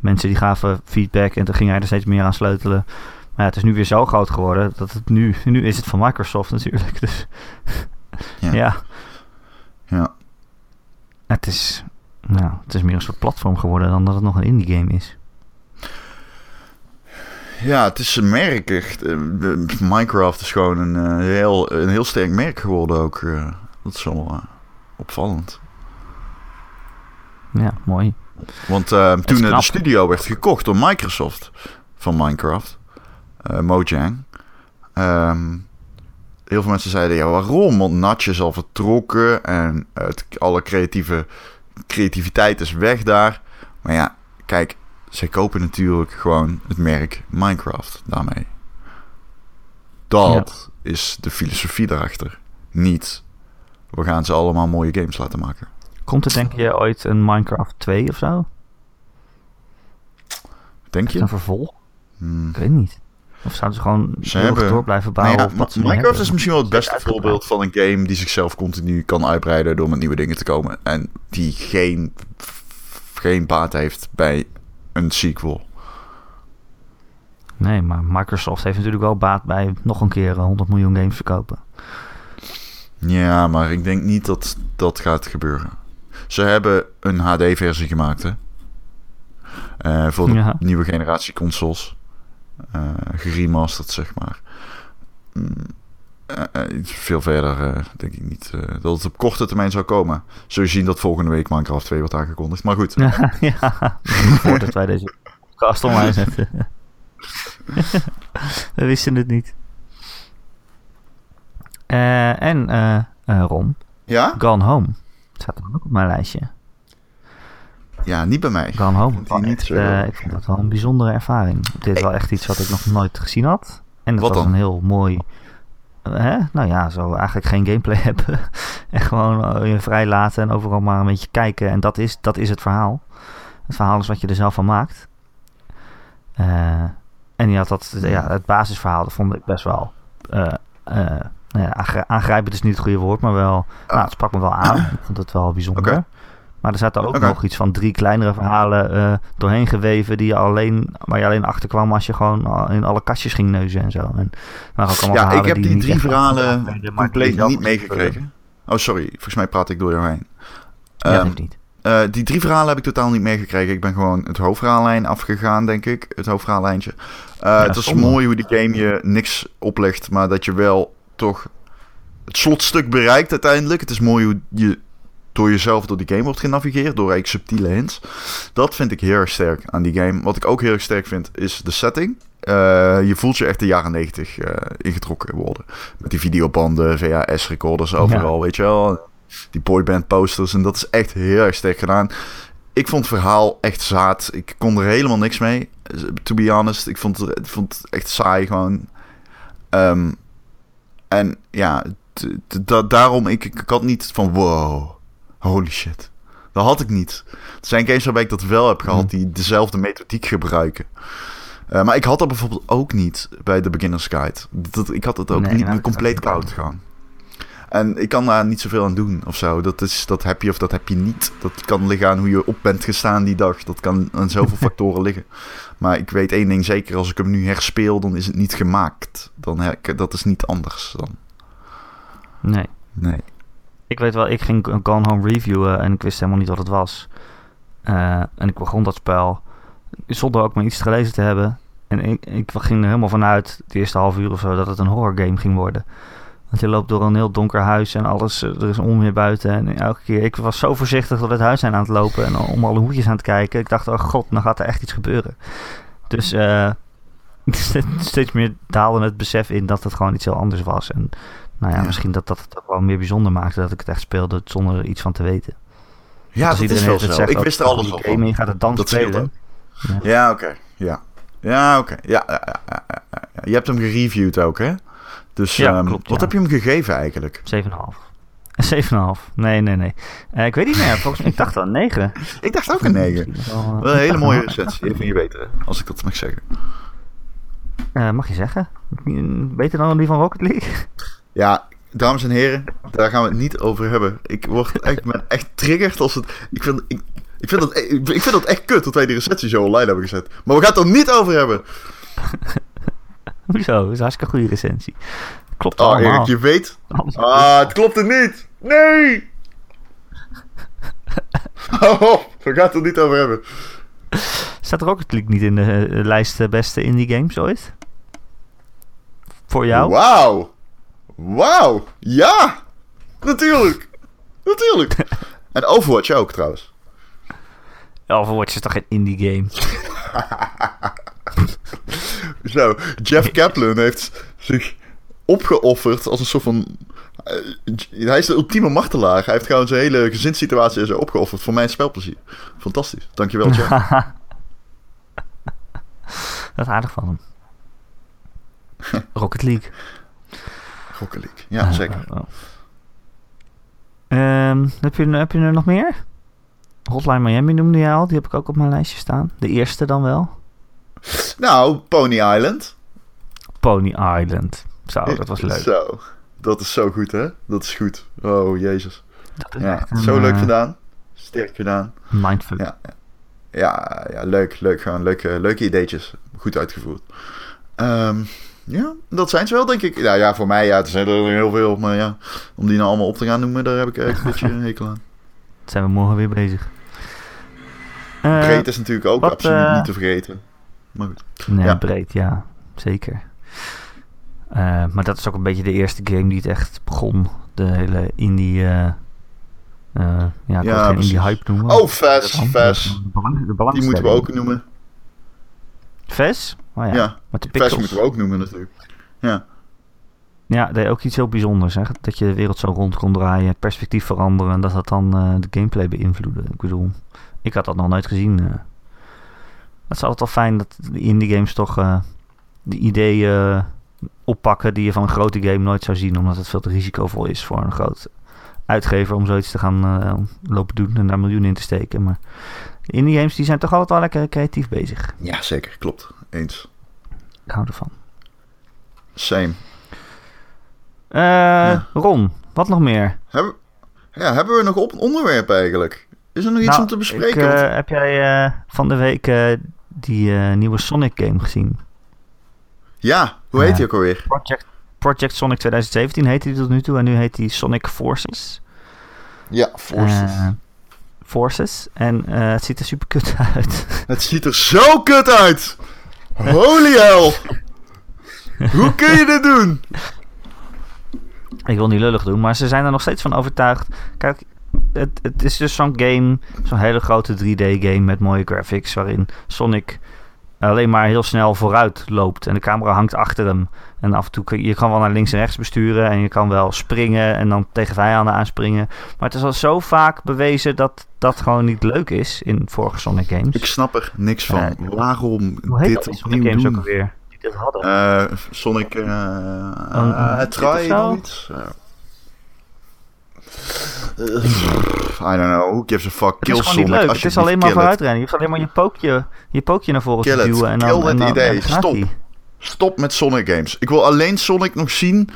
mensen die gaven feedback en toen ging hij er steeds meer aan sleutelen. Maar ja, het is nu weer zo groot geworden dat het nu, nu is het van Microsoft natuurlijk. Dus Ja. ja. Ja. Het is, nou, het is meer een soort platform geworden dan dat het nog een indie game is. Ja, het is een merk echt. Eh, Minecraft is gewoon een, eh, heel, een heel sterk merk geworden ook. eh. dat is wel opvallend. Ja, mooi. Want eh, toen eh, de studio werd gekocht door Microsoft van Minecraft, eh, Mojang. ehm, heel veel mensen zeiden, ja waarom? Want Natje is al vertrokken en het, alle creatieve creativiteit is weg daar. Maar ja, kijk, zij kopen natuurlijk gewoon het merk Minecraft daarmee. Dat is de filosofie daarachter. Niet, we gaan ze allemaal mooie games laten maken. Komt er denk je ooit een Minecraft 2 of zo? Denk je? een vervolg? Hmm. Ik weet niet. Of zouden ze gewoon Ze eeuwig hebben- door blijven bouwen? ja, Minecraft hebben? is misschien wel het beste voorbeeld van een game die zichzelf continu kan uitbreiden door met nieuwe dingen te komen. En die geen, geen baat heeft bij een sequel. Nee, maar Microsoft heeft natuurlijk wel baat bij nog een keer eh, 100 miljoen games verkopen. Ja, maar ik denk niet dat dat gaat gebeuren. Ze hebben een HD-versie gemaakt, hè? Eh, voor de Ja. nieuwe generatie consoles. Eh geremasterd, zeg maar. Eh, veel verder denk ik niet dat het op korte termijn zou komen. Zul je zien dat volgende week Minecraft 2 wordt aangekondigd. Maar goed, ja, ja. voordat wij deze podcast online zetten. We wisten het niet. En Ron, ja? Gone Home. Het staat er ook op mijn lijstje. Ja, niet bij mij. Gone Home. vond die was niet echt, zo- eh, ik vond dat wel een bijzondere ervaring. Dit is wel echt iets wat ik nog nooit gezien had. En het Wat was dan? een heel mooi... eh, Hè? Nou ja, zo eigenlijk geen gameplay hebben. en gewoon eh, je vrij laten en overal maar een beetje kijken. En dat is, dat is het verhaal. Het verhaal is wat je er zelf van maakt. Eh, en had dat, ja, het basisverhaal, dat vond ik best wel... eh, eh, nou ja, aangrijpend is niet het goede woord, maar wel... Nou, het sprak me wel aan. Ik vond het wel bijzonder. Maar er zaten ook nog iets van drie kleinere verhalen eh, doorheen geweven die je alleen, waar je alleen achter kwam als je gewoon in alle kastjes ging neuzen en zo. En maar ook allemaal Ja, ik heb die niet drie verhalen die compleet niet meegekregen. Oh, sorry. Volgens mij praat ik door jou heen. vullen. Ja, dat Ehm, heeft niet. Eh, die drie verhalen heb ik totaal niet meegekregen. Ik ben gewoon het hoofdverhaallijn afgegaan, denk ik. Het hoofdverhaallijntje. Eh, het is mooi hoe die game je niks oplegt, maar dat je wel toch het slotstuk bereikt uiteindelijk. Het is mooi hoe je door jezelf door die game wordt genavigeerd, door eigenlijk subtiele hints. Dat vind ik heel erg sterk aan die game. Wat ik ook heel erg sterk vind, is de setting. Eh, je voelt je echt de jaren 90 eh, ingetrokken worden. Met die videobanden, VHS-recorders overal, weet je wel. Die boyband posters. En dat is echt heel erg sterk gedaan. Ik vond het verhaal echt zaad. Ik kon er helemaal niks mee. To be honest. Ik vond het, ik vond het echt saai gewoon. Ehm, en ja, daarom ik, ik had niet van wow, holy shit. Dat had ik niet. Er zijn games waarbij ik dat wel heb gehad die dezelfde methodiek gebruiken. Eh, maar ik had dat bijvoorbeeld ook niet bij de Beginner's Guide. Dat, ik had het ook Nee, niet nou, compleet koud gaan. En ik kan daar niet zoveel aan doen of zo. Dat, is, dat heb je of dat heb je niet. Dat kan liggen aan hoe je op bent gestaan die dag. Dat kan aan zoveel factoren liggen. Maar ik weet één ding zeker. Als ik hem nu herspeel, dan is het niet gemaakt. Dan her- dat is niet anders dan. Nee. Nee. Ik weet wel, ik ging een Gone Home reviewen en ik wist helemaal niet wat het was. Eh, en ik begon dat spel zonder ook maar iets gelezen te hebben. En ik, ik ging er helemaal vanuit, het eerste half uur of zo, dat het een horror game ging worden. Want je loopt door een heel donker huis en alles, eh, er is onweer buiten. En elke keer, ik was zo voorzichtig door het huis zijn aan het lopen en om alle hoekjes aan het kijken. Ik dacht, oh god, dan gaat er echt iets gebeuren. Dus eh, steeds meer daalde het besef in dat het gewoon iets heel anders was. En nou ja, Ja. misschien dat dat het ook wel meer bijzonder maakte dat ik het echt speelde zonder er iets van te weten. Ja, dat is wel zo. Ik wist er alles game van. je gaat het dan Dat spelen. Ja, oké. Ja. Ja, oké. Ja, ja, ja, ja, ja, ja. Je hebt hem gereviewd ook, hè? Dus Ja, ehm, klopt, wat heb je hem gegeven eigenlijk? 7,5. Een 7,5. Nee, nee, nee. Eh, ik weet niet meer. Volgens mij, ik dacht al 9. Ik dacht ook een 9. Misschien wel, eh, Wel een hele mooie recensie. Even je beter, als ik dat mag zeggen. Eh, mag je zeggen? Beter dan die van Rocket League? Ja, dames en heren, daar gaan we het niet over hebben. Ik word echt, ik ben echt triggerd als het... Ik vind, ik, ik, vind dat, ik vind dat echt kut dat wij die recensie zo online hebben gezet. Maar we gaan het er niet over hebben. Hoezo? Dat is een hartstikke goede recensie. Klopt Oh, allemaal. Erik, je weet... Ah, het klopt er niet. Nee! Oh, we gaan het er niet over hebben. Staat Rocket League niet in de eh, lijst eh, beste indie games ooit? Voor jou? Wauw. Wauw. Ja. Natuurlijk. Natuurlijk. En Overwatch ook trouwens. Overwatch is toch geen indie game? Zo, Jeff Kaplan heeft zich opgeofferd als een soort van... eh, hij is de ultieme martelaar. Hij heeft gewoon zijn hele gezinssituatie zo opgeofferd voor mijn spelplezier. Fantastisch. Dankjewel, Jeff. Dat is aardig van hem. Rocket League. Rocket League. Ja, zeker. Oh, oh. Ehm, heb, je, heb je er nog meer? Hotline Miami noemde je al. Die heb ik ook op mijn lijstje staan. De eerste dan wel. Nou, Pony Island. Pony Island. Zo, dat was leuk. Zo. Dat is zo goed, hè? Dat is goed. Oh, jezus. Ja, een, zo leuk eh, gedaan. Sterk gedaan. Mindfuck. Ja, ja, ja leuk, leuk. Gewoon leuke, leuke ideetjes. Goed uitgevoerd. Ehm, ja, dat zijn ze wel, denk ik. Ja, ja, voor mij, ja, er zijn er heel veel. Maar ja, om die nou allemaal op te gaan noemen, daar heb ik echt een beetje een hekel aan. Zijn we morgen weer bezig. Breed is natuurlijk ook wat, absoluut eh, niet te vergeten. Maar goed. Ja. breed, ja. Zeker. Eh, maar dat is ook een beetje de eerste game die het echt begon. De hele indie... eh eh, ja, ik Ja, indie hype noemen. Oh, Fes, Fes. Die moeten we ook noemen. Ves? Oh ja, Ja, met de Fes moeten we ook noemen natuurlijk. Ja, Ja, deed ook iets heel bijzonders. Hè? Dat je de wereld zo rond kon draaien, het perspectief veranderen en dat dat dan de gameplay beïnvloedde. Ik bedoel, ik had dat nog nooit gezien. Het is altijd wel fijn dat de indie games toch eh de ideeën eh, oppakken die je van een grote game nooit zou zien, omdat het veel te risicovol is voor een groot uitgever om zoiets te gaan eh, lopen doen en daar miljoenen in te steken. Maar indie games die zijn toch altijd wel lekker creatief bezig. ja zeker. Klopt. Eens. Ik hou ervan. Same. Eh, Ron, wat nog meer? Hebben, ja, hebben we nog op een onderwerp eigenlijk? Is er nog iets Nou, om te bespreken? ik, heb jij van de week die eh, nieuwe Sonic game gezien? ja, hoe heet die ook alweer? Project, Project Sonic 2017 heette die tot nu toe en nu heet die Sonic Forces. Ja, Forces. Eh, Forces. En eh, het ziet er super kut uit. Het ziet er zo kut uit! Holy hell! Hoe kun je dit doen? ik wil niet lullig doen, maar ze zijn er nog steeds van overtuigd. Kijk, het, het is dus zo'n game, zo'n hele grote 3D-game met mooie graphics, waarin Sonic alleen maar heel snel vooruit loopt en de camera hangt achter hem. En af en toe kun je, kan wel naar links en rechts besturen en je kan wel springen en dan tegen vijanden aanspringen. Maar het is al zo vaak bewezen dat dat gewoon niet leuk is in vorige Sonic games. Ik snap er niks van. Waarom Hoe heet dat dit die Sonic opnieuw games ook doen? alweer? Die dit hadden. Eh, Sonic... eh een eh, hit Try I don't know. Who gives a fuck? het Kill is gewoon niet Sonic. leuk. Het is alleen maar vooruitrennen. Je hoeft alleen maar je pookje, je pookje naar voren Kill te duwen. En dan, Kill en that dan, idee. Stop. Stop met Sonic games. Ik wil alleen Sonic nog zien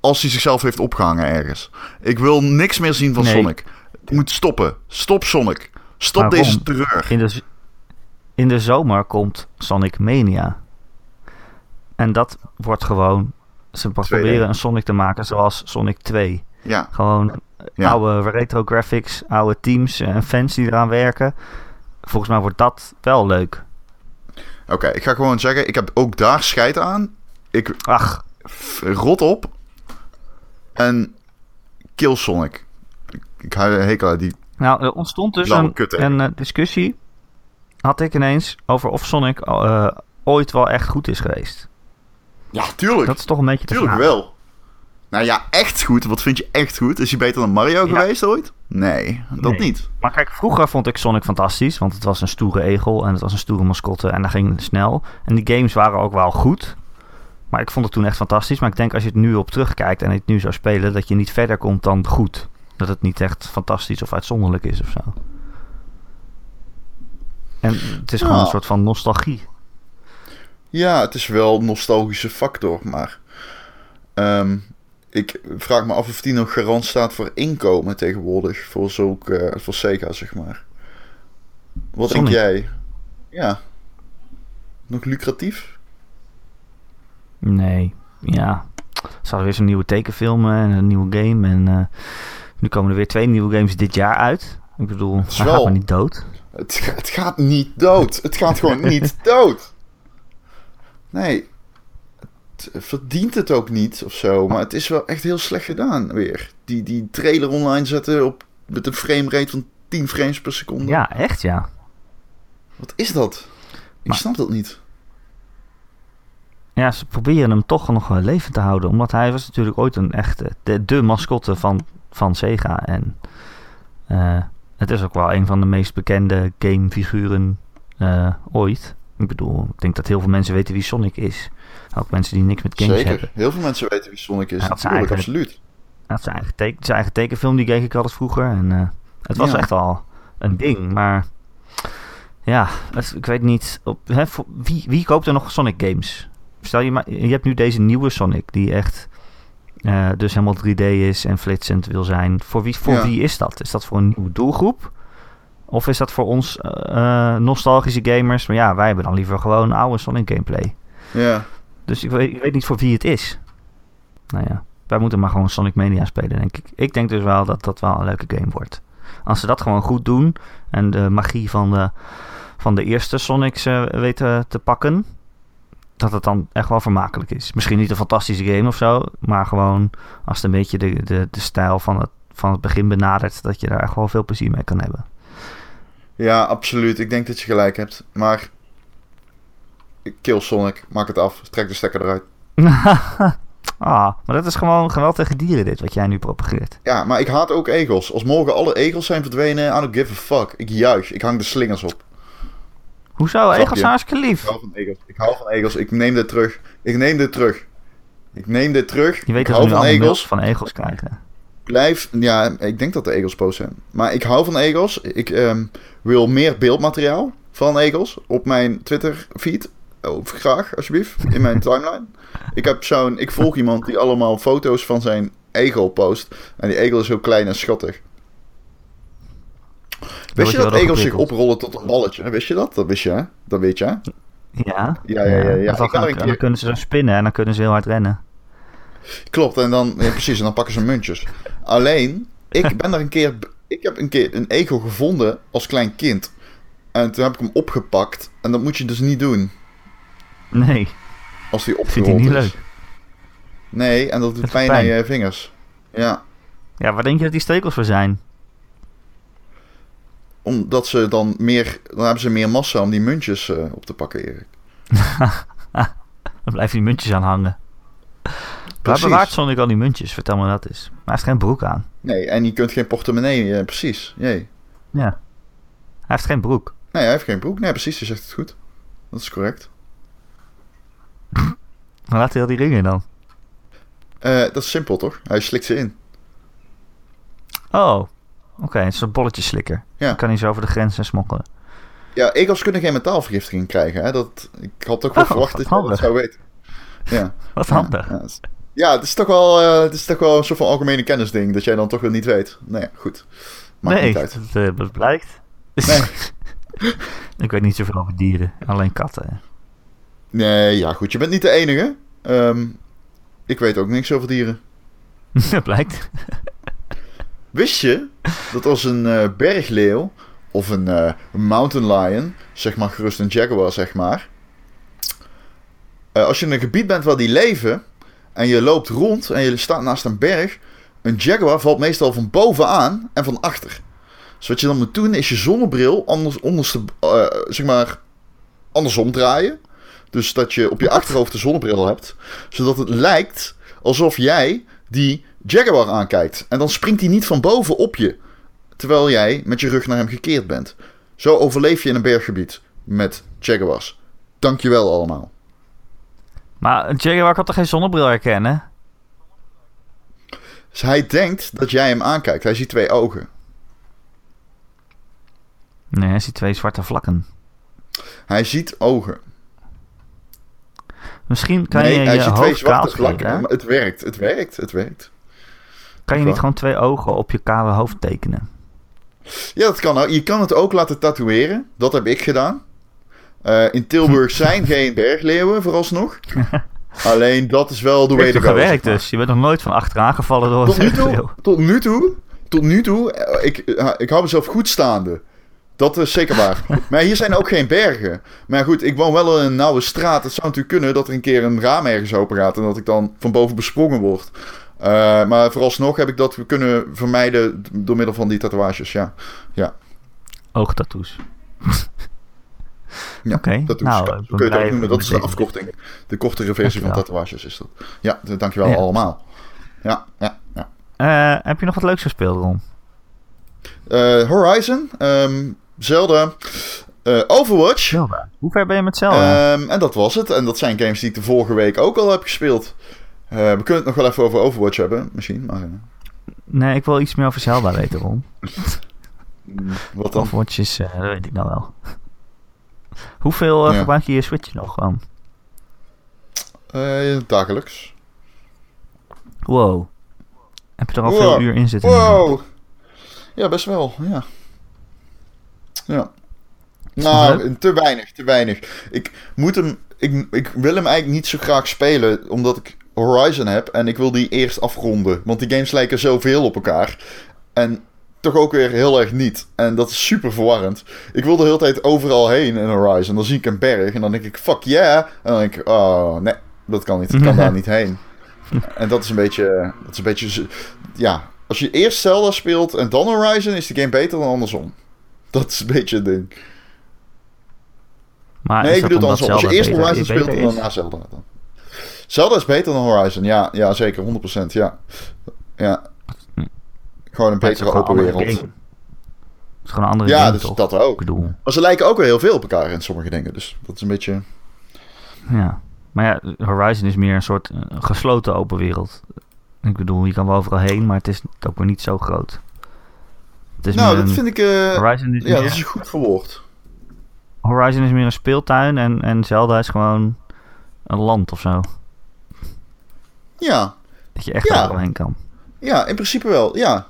als hij zichzelf heeft opgehangen ergens. Ik wil niks meer zien van Nee. Sonic. Het moet stoppen. Stop Sonic. Stop Waarom? deze terreur. In de, in de zomer komt Sonic Mania. En dat wordt gewoon... Ze proberen een Sonic te maken zoals Sonic 2. Ja, Gewoon Ja. oude retro graphics, oude teams en fans die eraan werken. Volgens mij wordt dat wel leuk. oké. ik ga gewoon zeggen, ik heb ook daar scheid aan. Ik Ach, rot op. En kill Sonic. Ik, ik hou een hekel die... nou, er ontstond dus een, eh, discussie. Had ik ineens over of Sonic eh, ooit wel echt goed is geweest. Ja, tuurlijk. Dat is toch een beetje de tuurlijk wel. Nou ja, echt goed. Wat vind je echt goed? Is hij beter dan Mario Ja. geweest ooit? Nee, dat Nee. niet. Maar kijk, vroeger vond ik Sonic fantastisch. Want het was een stoere egel en het was een stoere mascotte en dat ging snel. En die games waren ook wel goed. Maar ik vond het toen echt fantastisch. Maar ik denk als je het nu op terugkijkt en het nu zou spelen, dat je niet verder komt dan goed. Dat het niet echt fantastisch of uitzonderlijk is of zo. En het is gewoon Ja. een soort van nostalgie. Ja, het is wel een nostalgische factor, maar ehm, ik vraag me af of die nog garant staat voor inkomen tegenwoordig voor zulk, eh, voor Sega, zeg maar. Wat Sonic. denk jij? Ja. Nog lucratief? Nee, ja. Hadden weer zo'n nieuwe tekenfilm eh, en een nieuwe game. En eh, nu komen er weer twee nieuwe games dit jaar uit. Ik bedoel, wel- gaat maar niet dood. Het, het gaat niet dood. Het gaat gewoon niet dood. Nee. Het verdient het ook niet of zo. Maar het is wel echt heel slecht gedaan weer. Die, die trailer online zetten op, met een framerate van 10 frames per seconde. Ja, echt ja. Wat is dat? Ik Maar- snap dat niet. Ja, ze proberen hem toch nog levend te houden. Omdat hij was natuurlijk ooit een echte, de, de mascotte van, van Sega. En eh, het is ook wel een van de meest bekende gamefiguren eh, ooit. Ik bedoel, ik denk dat heel veel mensen weten wie Sonic is. Ook mensen die niks met games Zeker. hebben. Heel veel mensen weten wie Sonic is. Zijn Natuurlijk, eigen- absoluut. Hij had zijn eigen, teken, zijn eigen tekenfilm, die keek ik altijd vroeger. En eh, het was Ja. echt al een ding. Maar ja, het- ik weet niet. Op, hè, voor, wie, wie koopt er nog Sonic games? Stel je maar, je hebt nu deze nieuwe Sonic, die echt eh, dus helemaal 3D is en flitsend wil zijn. Voor wie, voor Ja. wie is dat? Is dat voor een nieuwe doelgroep? Of is dat voor ons eh, eh, nostalgische gamers? Maar ja, wij hebben dan liever gewoon oude Sonic gameplay. Ja. Dus ik weet, ik weet niet voor wie het is. Nou ja, wij moeten maar gewoon Sonic Mania spelen, denk ik. Ik denk dus wel dat dat wel een leuke game wordt. Als ze dat gewoon goed doen en de magie van de, van de eerste Sonics eh, weten te pakken, dat het dan echt wel vermakelijk is. Misschien niet een fantastische game of zo, maar gewoon als het een beetje de, de, de stijl van het, van het begin benadert, dat je daar echt wel veel plezier mee kan hebben. Ja, absoluut. Ik denk dat je gelijk hebt. Maar... Kill Sonic. Maak het af. Trek de stekker eruit. ah, maar dat is gewoon geweld tegen dieren dit, wat jij nu propageert. Ja, maar ik haat ook egels. Als morgen alle egels zijn verdwenen, I don't give a fuck. Ik juich. Ik hang de slingers op. Hoezo? Egels hartstikke Ik lief. hou van egels. Ik hou van egels. Ik neem dit terug. Ik neem dit terug. Ik neem dit terug. Je weet ik dat hou we nu allemaal egels. van egels krijgen. Blijf. Ja, ik denk dat de egels boos zijn. Maar ik hou van egels. Ik ehm, wil meer beeldmateriaal van egels op mijn Twitter feed. Oh, graag, alsjeblieft. In mijn timeline. Ik heb zo'n. Ik volg iemand die allemaal foto's van zijn egel post. En die egel is heel klein en schattig. Wist je dat egels zich oprollen tot een balletje? Wist je dat? Dat wist je, hè? Dat weet je, hè? Ja. Ja, ja, ja, ja. Want Dan, dan kunnen ze zo spinnen en dan kunnen ze heel hard rennen. Klopt, en dan, ja, precies, en dan pakken ze muntjes. Alleen, ik ben er een keer, ik heb een keer een egel gevonden als klein kind. En toen heb ik hem opgepakt. En dat moet je dus niet doen Nee, als die vindt opgerold hij niet is. leuk. Nee, en dat doet pijn, pijn. aan je vingers. Ja, Ja, waar denk je dat die stekels voor zijn? omdat ze dan meer, dan hebben ze meer massa om die muntjes eh, op te pakken, Erik. Dan blijven die muntjes aan hangen. Waar Precies. bewaart Sonic al die muntjes? Vertel me dat eens. Maar hij heeft geen broek aan. Nee, en je kunt geen portemonnee, eh, precies. Jee. Ja. Hij heeft geen broek. Nee, hij heeft geen broek. Nee, precies, je zegt het goed. Dat is correct. Waar laat hij al die ringen dan? Eh, dat is simpel, toch? Hij slikt ze in. Oh, oké. het is een bolletjeslikker. Ja. Dan kan hij zo over de grens en smokkelen. Ja, egels kunnen geen metaalvergiftiging krijgen. Hè? Dat, ik had ook wel Oh, verwacht dat je dat zou weten. Ja, Wat handig. Ja, ja, het is toch wel, eh, het is toch wel een soort van algemene kennisding dat jij dan toch wel niet weet. Ja, goed. Maakt nee, niet uit. Eh, dat blijkt. Nee. ik weet niet zoveel over dieren. Alleen katten. Nee, ja goed, je bent niet de enige. Ehm, ik weet ook niks over dieren. dat blijkt. Wist je dat als een eh, bergleeuw of een mountain lion, zeg maar gerust een jaguar, zeg maar. als je in een gebied bent waar die leven en je loopt rond en je staat naast een berg, een jaguar valt meestal van bovenaan en van achter. Dus wat je dan moet doen is je zonnebril anders, onderste, eh, zeg maar, andersom draaien. Dus dat je op je achterhoofd de zonnebril hebt, zodat het lijkt alsof jij die Jaguar aankijkt. En dan springt hij niet van boven op je. Terwijl jij met je rug naar hem gekeerd bent. Zo overleef je in een berggebied met Jaguars. Dankjewel allemaal. Maar Jaguar kan toch geen zonnebril herkennen? Dus hij denkt dat jij hem aankijkt. Hij ziet twee ogen. Nee, hij ziet twee zwarte vlakken. Hij ziet ogen. Misschien kan nee, je hij je ziet twee zwarte vlakken. hè? Maar het werkt, het werkt, het werkt. Kan je niet gewoon twee ogen op je kale hoofd tekenen? Ja, dat kan ook. Je kan het ook laten tatoeëren. Dat heb ik gedaan. Eh, in Tilburg zijn geen bergleeuwen, vooralsnog. Alleen dat is wel de way to go. gewerkt dus? Je bent nog nooit van achteraan gevallen door Tot een nu toe, leeuw. tot nu toe, tot nu toe, eh, ik, eh, ik hou mezelf goed staande. Dat is zeker waar. maar hier zijn ook geen bergen. Maar goed, ik woon wel in een nauwe straat. Het zou natuurlijk kunnen dat er een keer een raam ergens open gaat en dat ik dan van boven besprongen word. Eh, maar vooralsnog heb ik dat kunnen vermijden door middel van die tatoeages, ja. Oogtattoos. ja Oké, tattoos. nou, Zo ik ben kun je het blij ook noemen. Dat is de dat- afkorting. De kortere versie van tatoeages is dat. Ja, dankjewel Ja. allemaal. Ja, ja, ja. Eh, heb je nog wat leuks gespeeld, Ron? Eh, Horizon, ehm, Zelda, eh, Overwatch. Zelda. Hoe ver ben je met Zelda? Ehm, en dat was het. En dat zijn games die ik de vorige week ook al heb gespeeld. We kunnen het nog wel even over Overwatch hebben, misschien. Maar, nee, ik wil iets meer over Zelda weten, Ron. wat dan? Overwatch is, dat weet ik nou wel. Hoeveel eh, Ja. gebruik je je Switch nog gewoon? Eh, dagelijks. Wow. Heb je er al Wow. veel uur in zitten? Wow! Ja, best wel, ja. Ja. Nou, te weinig, te weinig. Ik moet hem... Ik, ik wil hem eigenlijk niet zo graag spelen, omdat ik Horizon heb. En ik wil die eerst afronden. Want die games lijken zoveel op elkaar. En toch ook weer heel erg niet. En dat is super verwarrend. Ik wil de hele tijd overal heen in Horizon. Dan zie ik een berg en dan denk ik, fuck yeah. En dan denk ik, oh, nee, dat kan niet. Ik kan daar niet heen. En dat is een beetje... Dat is een beetje ja, als je eerst Zelda speelt en dan Horizon, is die game beter dan andersom. Dat is een beetje het ding. Maar nee, ik bedoel andersom. Als je eerst Horizon speelt en dan na Zelda. Dan. Zelda is beter dan Horizon, ja, ja zeker, 100%. Ja. ja. Gewoon een betere open wereld. Het is gewoon een andere Ja, game, dus toch? dat Ik ook. bedoel, Maar ze lijken ook wel heel veel op elkaar in sommige dingen. Dus dat is een beetje. ja. Maar ja, Horizon is meer een soort eh, gesloten open wereld. Ik bedoel, je kan wel overal heen, maar het is ook weer niet zo groot. Het is nou, dat een- vind ik. eh, Horizon is, ja, meer, dat is goed verwoord. Horizon is meer een speeltuin en, en Zelda is gewoon een land of zo. Ja, Dat je echt Ja. overal heen kan. ja, in principe wel. Ja.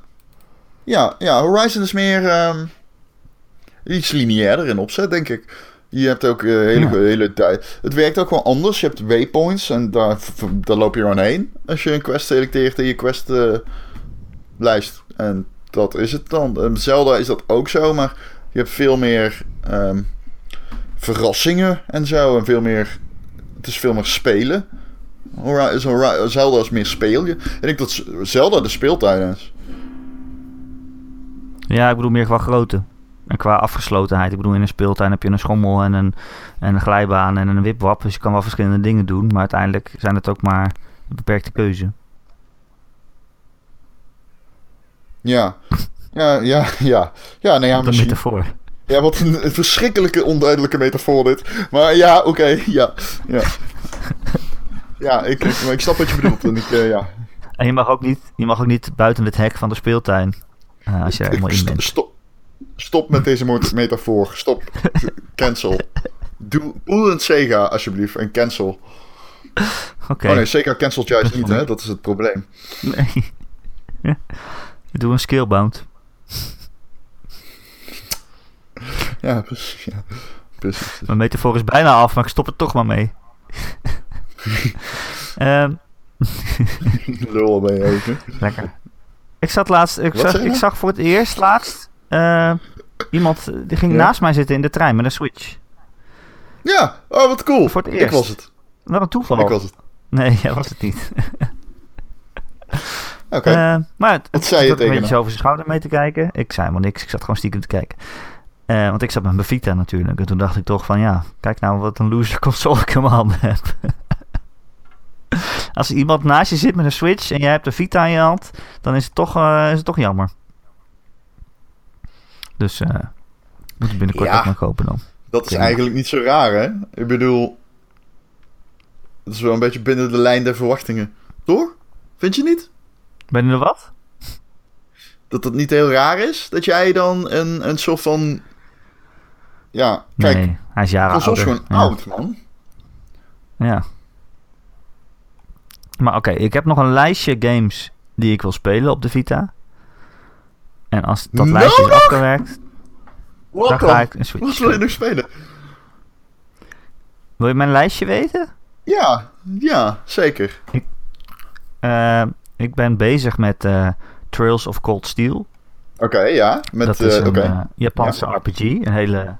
Ja, ja Horizon is meer. ehm, iets lineairder in opzet, denk ik. Je hebt ook eh, hele, Ja. hele tijd. Het werkt ook wel anders. Je hebt waypoints en daar, daar loop je gewoon heen. Als je een quest selecteert in je quest eh, lijst. En dat is het dan. Ehm, Zelda is dat ook zo, maar je hebt veel meer ehm, verrassingen en zo. En veel meer. Het is veel meer spelen. Zelda is meer speel je. Ik denk dat Zelda de speeltuin is. Ja, ik bedoel meer qua grootte. En qua afgeslotenheid. Ik bedoel, in een speeltuin heb je een schommel en een, en een glijbaan en een wipwap. Dus je kan wel verschillende dingen doen. Maar uiteindelijk zijn het ook maar een beperkte keuze. Ja. Ja, ja, ja. Ja, nou ja, Een misschien. metafoor. Ja, wat een, een verschrikkelijke onduidelijke metafoor dit. Maar ja, oké, ja. Ja, ja ik, ik, maar ik snap wat je bedoelt. En ik, eh, ja. En je mag ook niet, je mag ook niet buiten het hek van de speeltuin. Als je er helemaal in bent. stop, stop met deze metafoor. Stop. Cancel. Doe een Sega, alsjeblieft. En cancel. Oké. Oh nee, Sega cancelt juist niet, hè? Dat is het probleem. Nee. Doe een skillbound. Ja, precies. Ja, precies. Mijn metafoor is bijna af, maar ik stop er toch maar mee. Ehm, Lul ben je hè? lekker. Ik zat laatst, ik Wat zag, ik zag voor het eerst laatst eh, iemand die ging Ja? naast mij zitten in de trein met een Switch. Ja, oh wat cool. Voor het Ik eerst. was het. Wat een toeval. Ik was het. Nee, jij was het niet. Oké. Eh, maar het, Wat zei je ik zat een tegen beetje over zijn schouder mee te kijken. Ik zei helemaal niks. Ik zat gewoon stiekem te kijken. Eh, want ik zat met mijn Vita natuurlijk. En toen dacht ik toch van ja, kijk nou wat een loser console ik in mijn handen heb. Als iemand naast je zit met een Switch en jij hebt een Vita in je hand, dan is het toch, eh, is het toch jammer. Dus eh moet ik binnenkort Ja. ook maar kopen dan. Dat is eigenlijk niet zo raar, hè? Ik bedoel... Dat is wel een beetje binnen de lijn der verwachtingen. Toch? Vind je niet? Ben je er wat? Dat het niet heel raar is dat jij dan een, een soort van. Ja, kijk. nee, hij is jaren ouder. gewoon ja. oud, man. Ja. Maar oké, ik heb nog een lijstje games die ik wil spelen op de Vita. En als dat lijstje is afgewerkt, Wat dan ga ik een Switch Wat wil je nog spelen? Wil je mijn lijstje weten? Ja, ja, zeker. Eh, ik ben bezig met eh, Trails of Cold Steel. Oké, ja. Met, dat is eh, een oké. eh, Japanse RPG. Een hele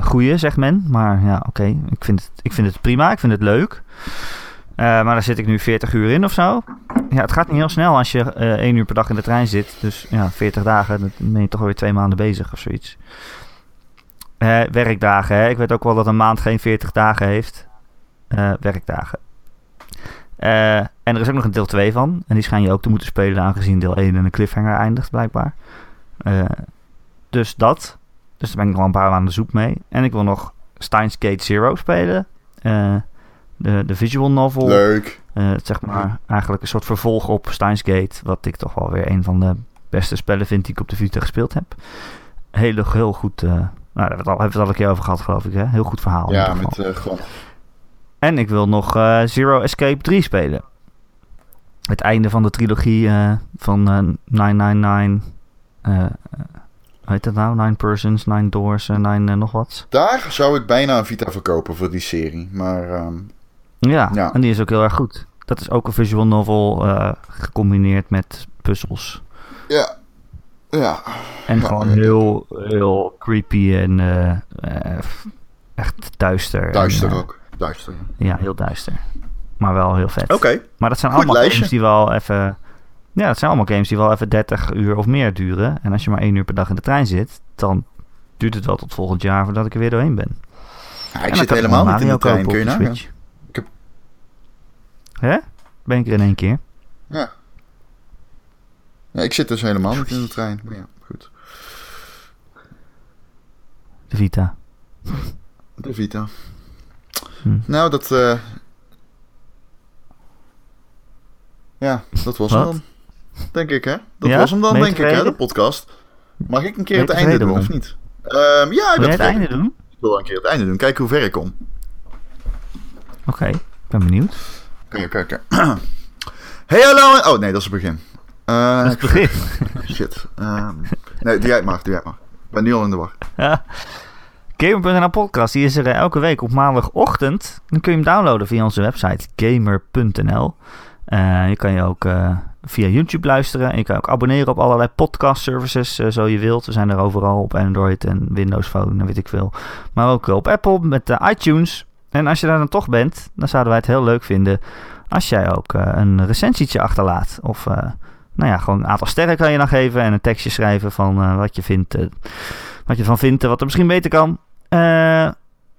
goeie, zegt men. Maar ja, oké. Ik, vind het, ik vind het prima. Ik vind het leuk. Eh, maar daar zit ik nu 40 uur in of zo. Ja, het gaat niet heel snel als je eh 1 uur per dag in de trein zit. Dus ja, 40 dagen, dan ben je toch alweer twee maanden bezig of zoiets. Eh, werkdagen, hè. Ik weet ook wel dat een maand geen 40 dagen heeft. Werkdagen. En er is ook nog een deel 2 van. En die schijn je ook te moeten spelen aangezien deel 1 in een cliffhanger eindigt, blijkbaar. Dus dat. Dus daar ben ik nog een paar maanden de zoek mee. En ik wil nog Steins Gate Zero spelen. Eh, de, de visual novel. Leuk. Eh, zeg maar eigenlijk een soort vervolg op Steins Gate. Wat ik toch wel weer een van de beste spellen vind die ik op de Vita gespeeld heb. Heel, heel goed. eh, nou, daar hebben we het al, hebben we het al een keer over gehad, geloof ik. Hè? Heel goed verhaal. Ja, met eh, gewoon. En ik wil nog Zero Escape 3 spelen. Het einde van de trilogie van eh 999. eh, eh, hoe heet dat nou? Nine Persons, Nine Doors, Nine eh, nog wat. Daar zou ik bijna een Vita verkopen voor die serie. Maar ehm, Ja, Ja. en die is ook heel erg goed. Dat is ook een visual novel eh, gecombineerd met puzzels. ja. Ja. En Ja, gewoon heel, heel creepy en eh, eh, echt duister. Duister ook. Duister. Ja, heel duister. Maar wel heel vet. Oké. Maar dat zijn Goed allemaal lijstje. games die wel even... Ja, dat zijn allemaal games die wel even 30 uur of meer duren. En als je maar één uur per dag in de trein zit, dan duurt het wel tot volgend jaar voordat ik er weer doorheen ben. Ja, ik zit helemaal niet in de trein. Kun je op de nagaan? Switch. Ik heb- Hè? Ben ik er in één keer? Ja. ja. Ik zit dus helemaal niet in de trein. Maar ja, goed. De Vita. De Vita. Hm. Nou, dat... eh, Ja, dat was Wat? hem dan. Denk ik, hè? Dat Ja? was hem dan, denk ik, hè? De podcast. Mag ik een keer het einde doen, of niet? Ehm, ja, ik Wil het einde doen? Ik wil een keer het einde doen. Kijken hoe ver ik kom. Oké, ik ben benieuwd. Oké, oké. Hey, hallo. Oh, nee, dat is het begin. Eh, Dat is het begin. Shit. Ehm, nee, doe jij het maar, doe jij het maar. Ik ben nu al in de war. Ja. Gamer.nl podcast, die is er eh, elke week op maandagochtend. Dan kun je hem downloaden via onze website gamer.nl. Eh, je kan je ook via YouTube luisteren. En je kan ook abonneren op allerlei podcast services, eh, zo je wilt. We zijn er overal op Android en Windows Phone en weet ik veel. Maar ook op Apple met iTunes. En als je daar dan toch bent, dan zouden wij het heel leuk vinden als jij ook eh, een recensietje achterlaat. Of eh, nou ja, gewoon een aantal sterren kan je dan geven en een tekstje schrijven van eh, wat je vindt, wat je ervan vindt en wat er misschien beter kan.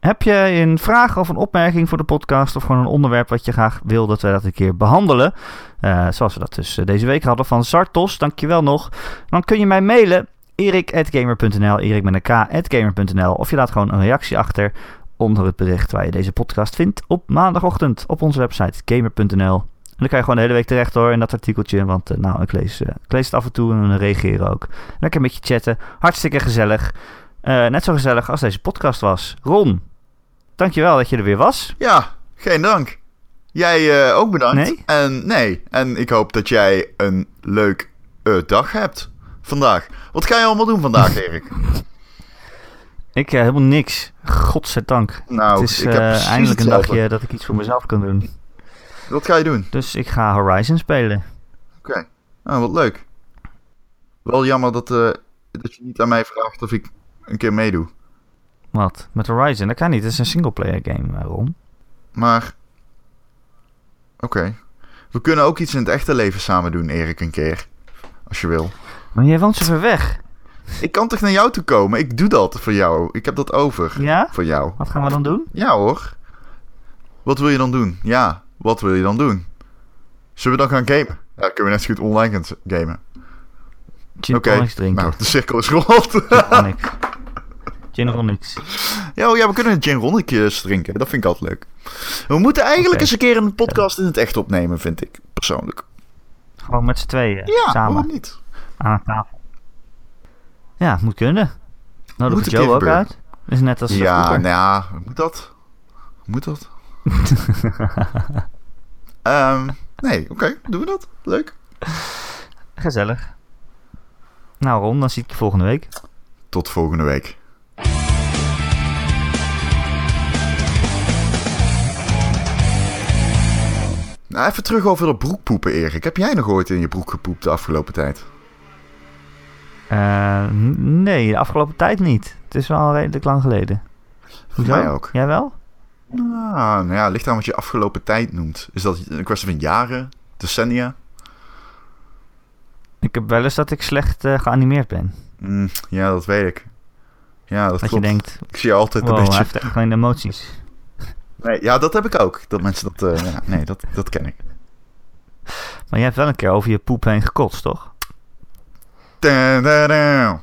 Heb je een vraag of een opmerking voor de podcast of gewoon een onderwerp wat je graag wil dat we dat een keer behandelen? Eh, zoals we dat dus deze week hadden van Sartos, dankjewel nog. Dan kun je mij mailen, erik.gamer.nl, erik met een k.gamer.nl of je laat gewoon een reactie achter onder het bericht waar je deze podcast vindt op maandagochtend op onze website gamer.nl. En dan kan je gewoon de hele week terecht hoor in dat artikeltje, want eh, nou, ik lees, eh, ik lees het af en toe en reageren ook. Lekker een beetje chatten, hartstikke gezellig. Eh, net zo gezellig als deze podcast was. Ron, dankjewel dat je er weer was. Ja, geen dank. Jij ook bedankt. Nee? En nee, en ik hoop dat jij een leuk dag hebt vandaag. Wat ga je allemaal doen vandaag, Erik? Ik eh, helemaal niks. Godzijdank. Nou, het is ik heb eh, eindelijk een dagje dat ik iets voor mezelf kan doen. Wat ga je doen? Dus ik ga Horizon spelen. Oké. Nou, wat leuk. Wel jammer dat, eh, dat je niet aan mij vraagt of ik een keer meedoe. Wat? Met Horizon? Dat kan niet. Het is een singleplayer game, Ron. Maar. Oké. We kunnen ook iets in het echte leven samen doen, Erik, een keer. Als je wil. Maar jij woont zo ver weg. Ik kan toch naar jou toe komen? Ik doe dat voor jou. Ik heb dat over. Ja? Voor jou. Wat gaan we dan doen? Ja hoor. Wat wil je dan doen? Ja, wat wil je dan doen? Zullen we dan gaan gamen? Ja, kunnen we net zo goed online gaan gamen. Gin Oké, drinken. nou, de cirkel is rond. Gin tonic. Gin Ronix. Ja, oh ja, we kunnen een gin drinken. Dat vind ik altijd leuk. We moeten eigenlijk eens een keer een podcast in het echt opnemen, vind ik. Persoonlijk. Gewoon met z'n tweeën. Ja, samen waarom niet? aan tafel. Ja, moet kunnen. Nodig Moet Joe ook uit. Is net als Ja, nou ja, moet dat? Moet dat? Ehm, nee, oké, doen we dat. Leuk. Gezellig. Nou Ron, dan zie ik je volgende week. Tot volgende week. Nou, even terug over dat broekpoepen, Erik. Heb jij nog ooit in je broek gepoept de afgelopen tijd? Eh, nee, de afgelopen tijd niet. Het is wel redelijk lang geleden. Voor mij ook. Jij wel? Ah, nou ja, ligt aan wat je afgelopen tijd noemt. Is dat een kwestie van jaren? Decennia? Ik heb wel eens dat ik slecht eh, geanimeerd ben. Mm, ja, dat weet ik. Ja, dat Dat klopt. je denkt, Ik zie je altijd wow, een hij beetje... heeft echt geen emoties. Nee, ja, dat heb ik ook. Dat mensen dat... eh, ja, nee, dat, dat ken ik. Maar jij hebt wel een keer over je poep heen gekotst, toch? Down, down, down.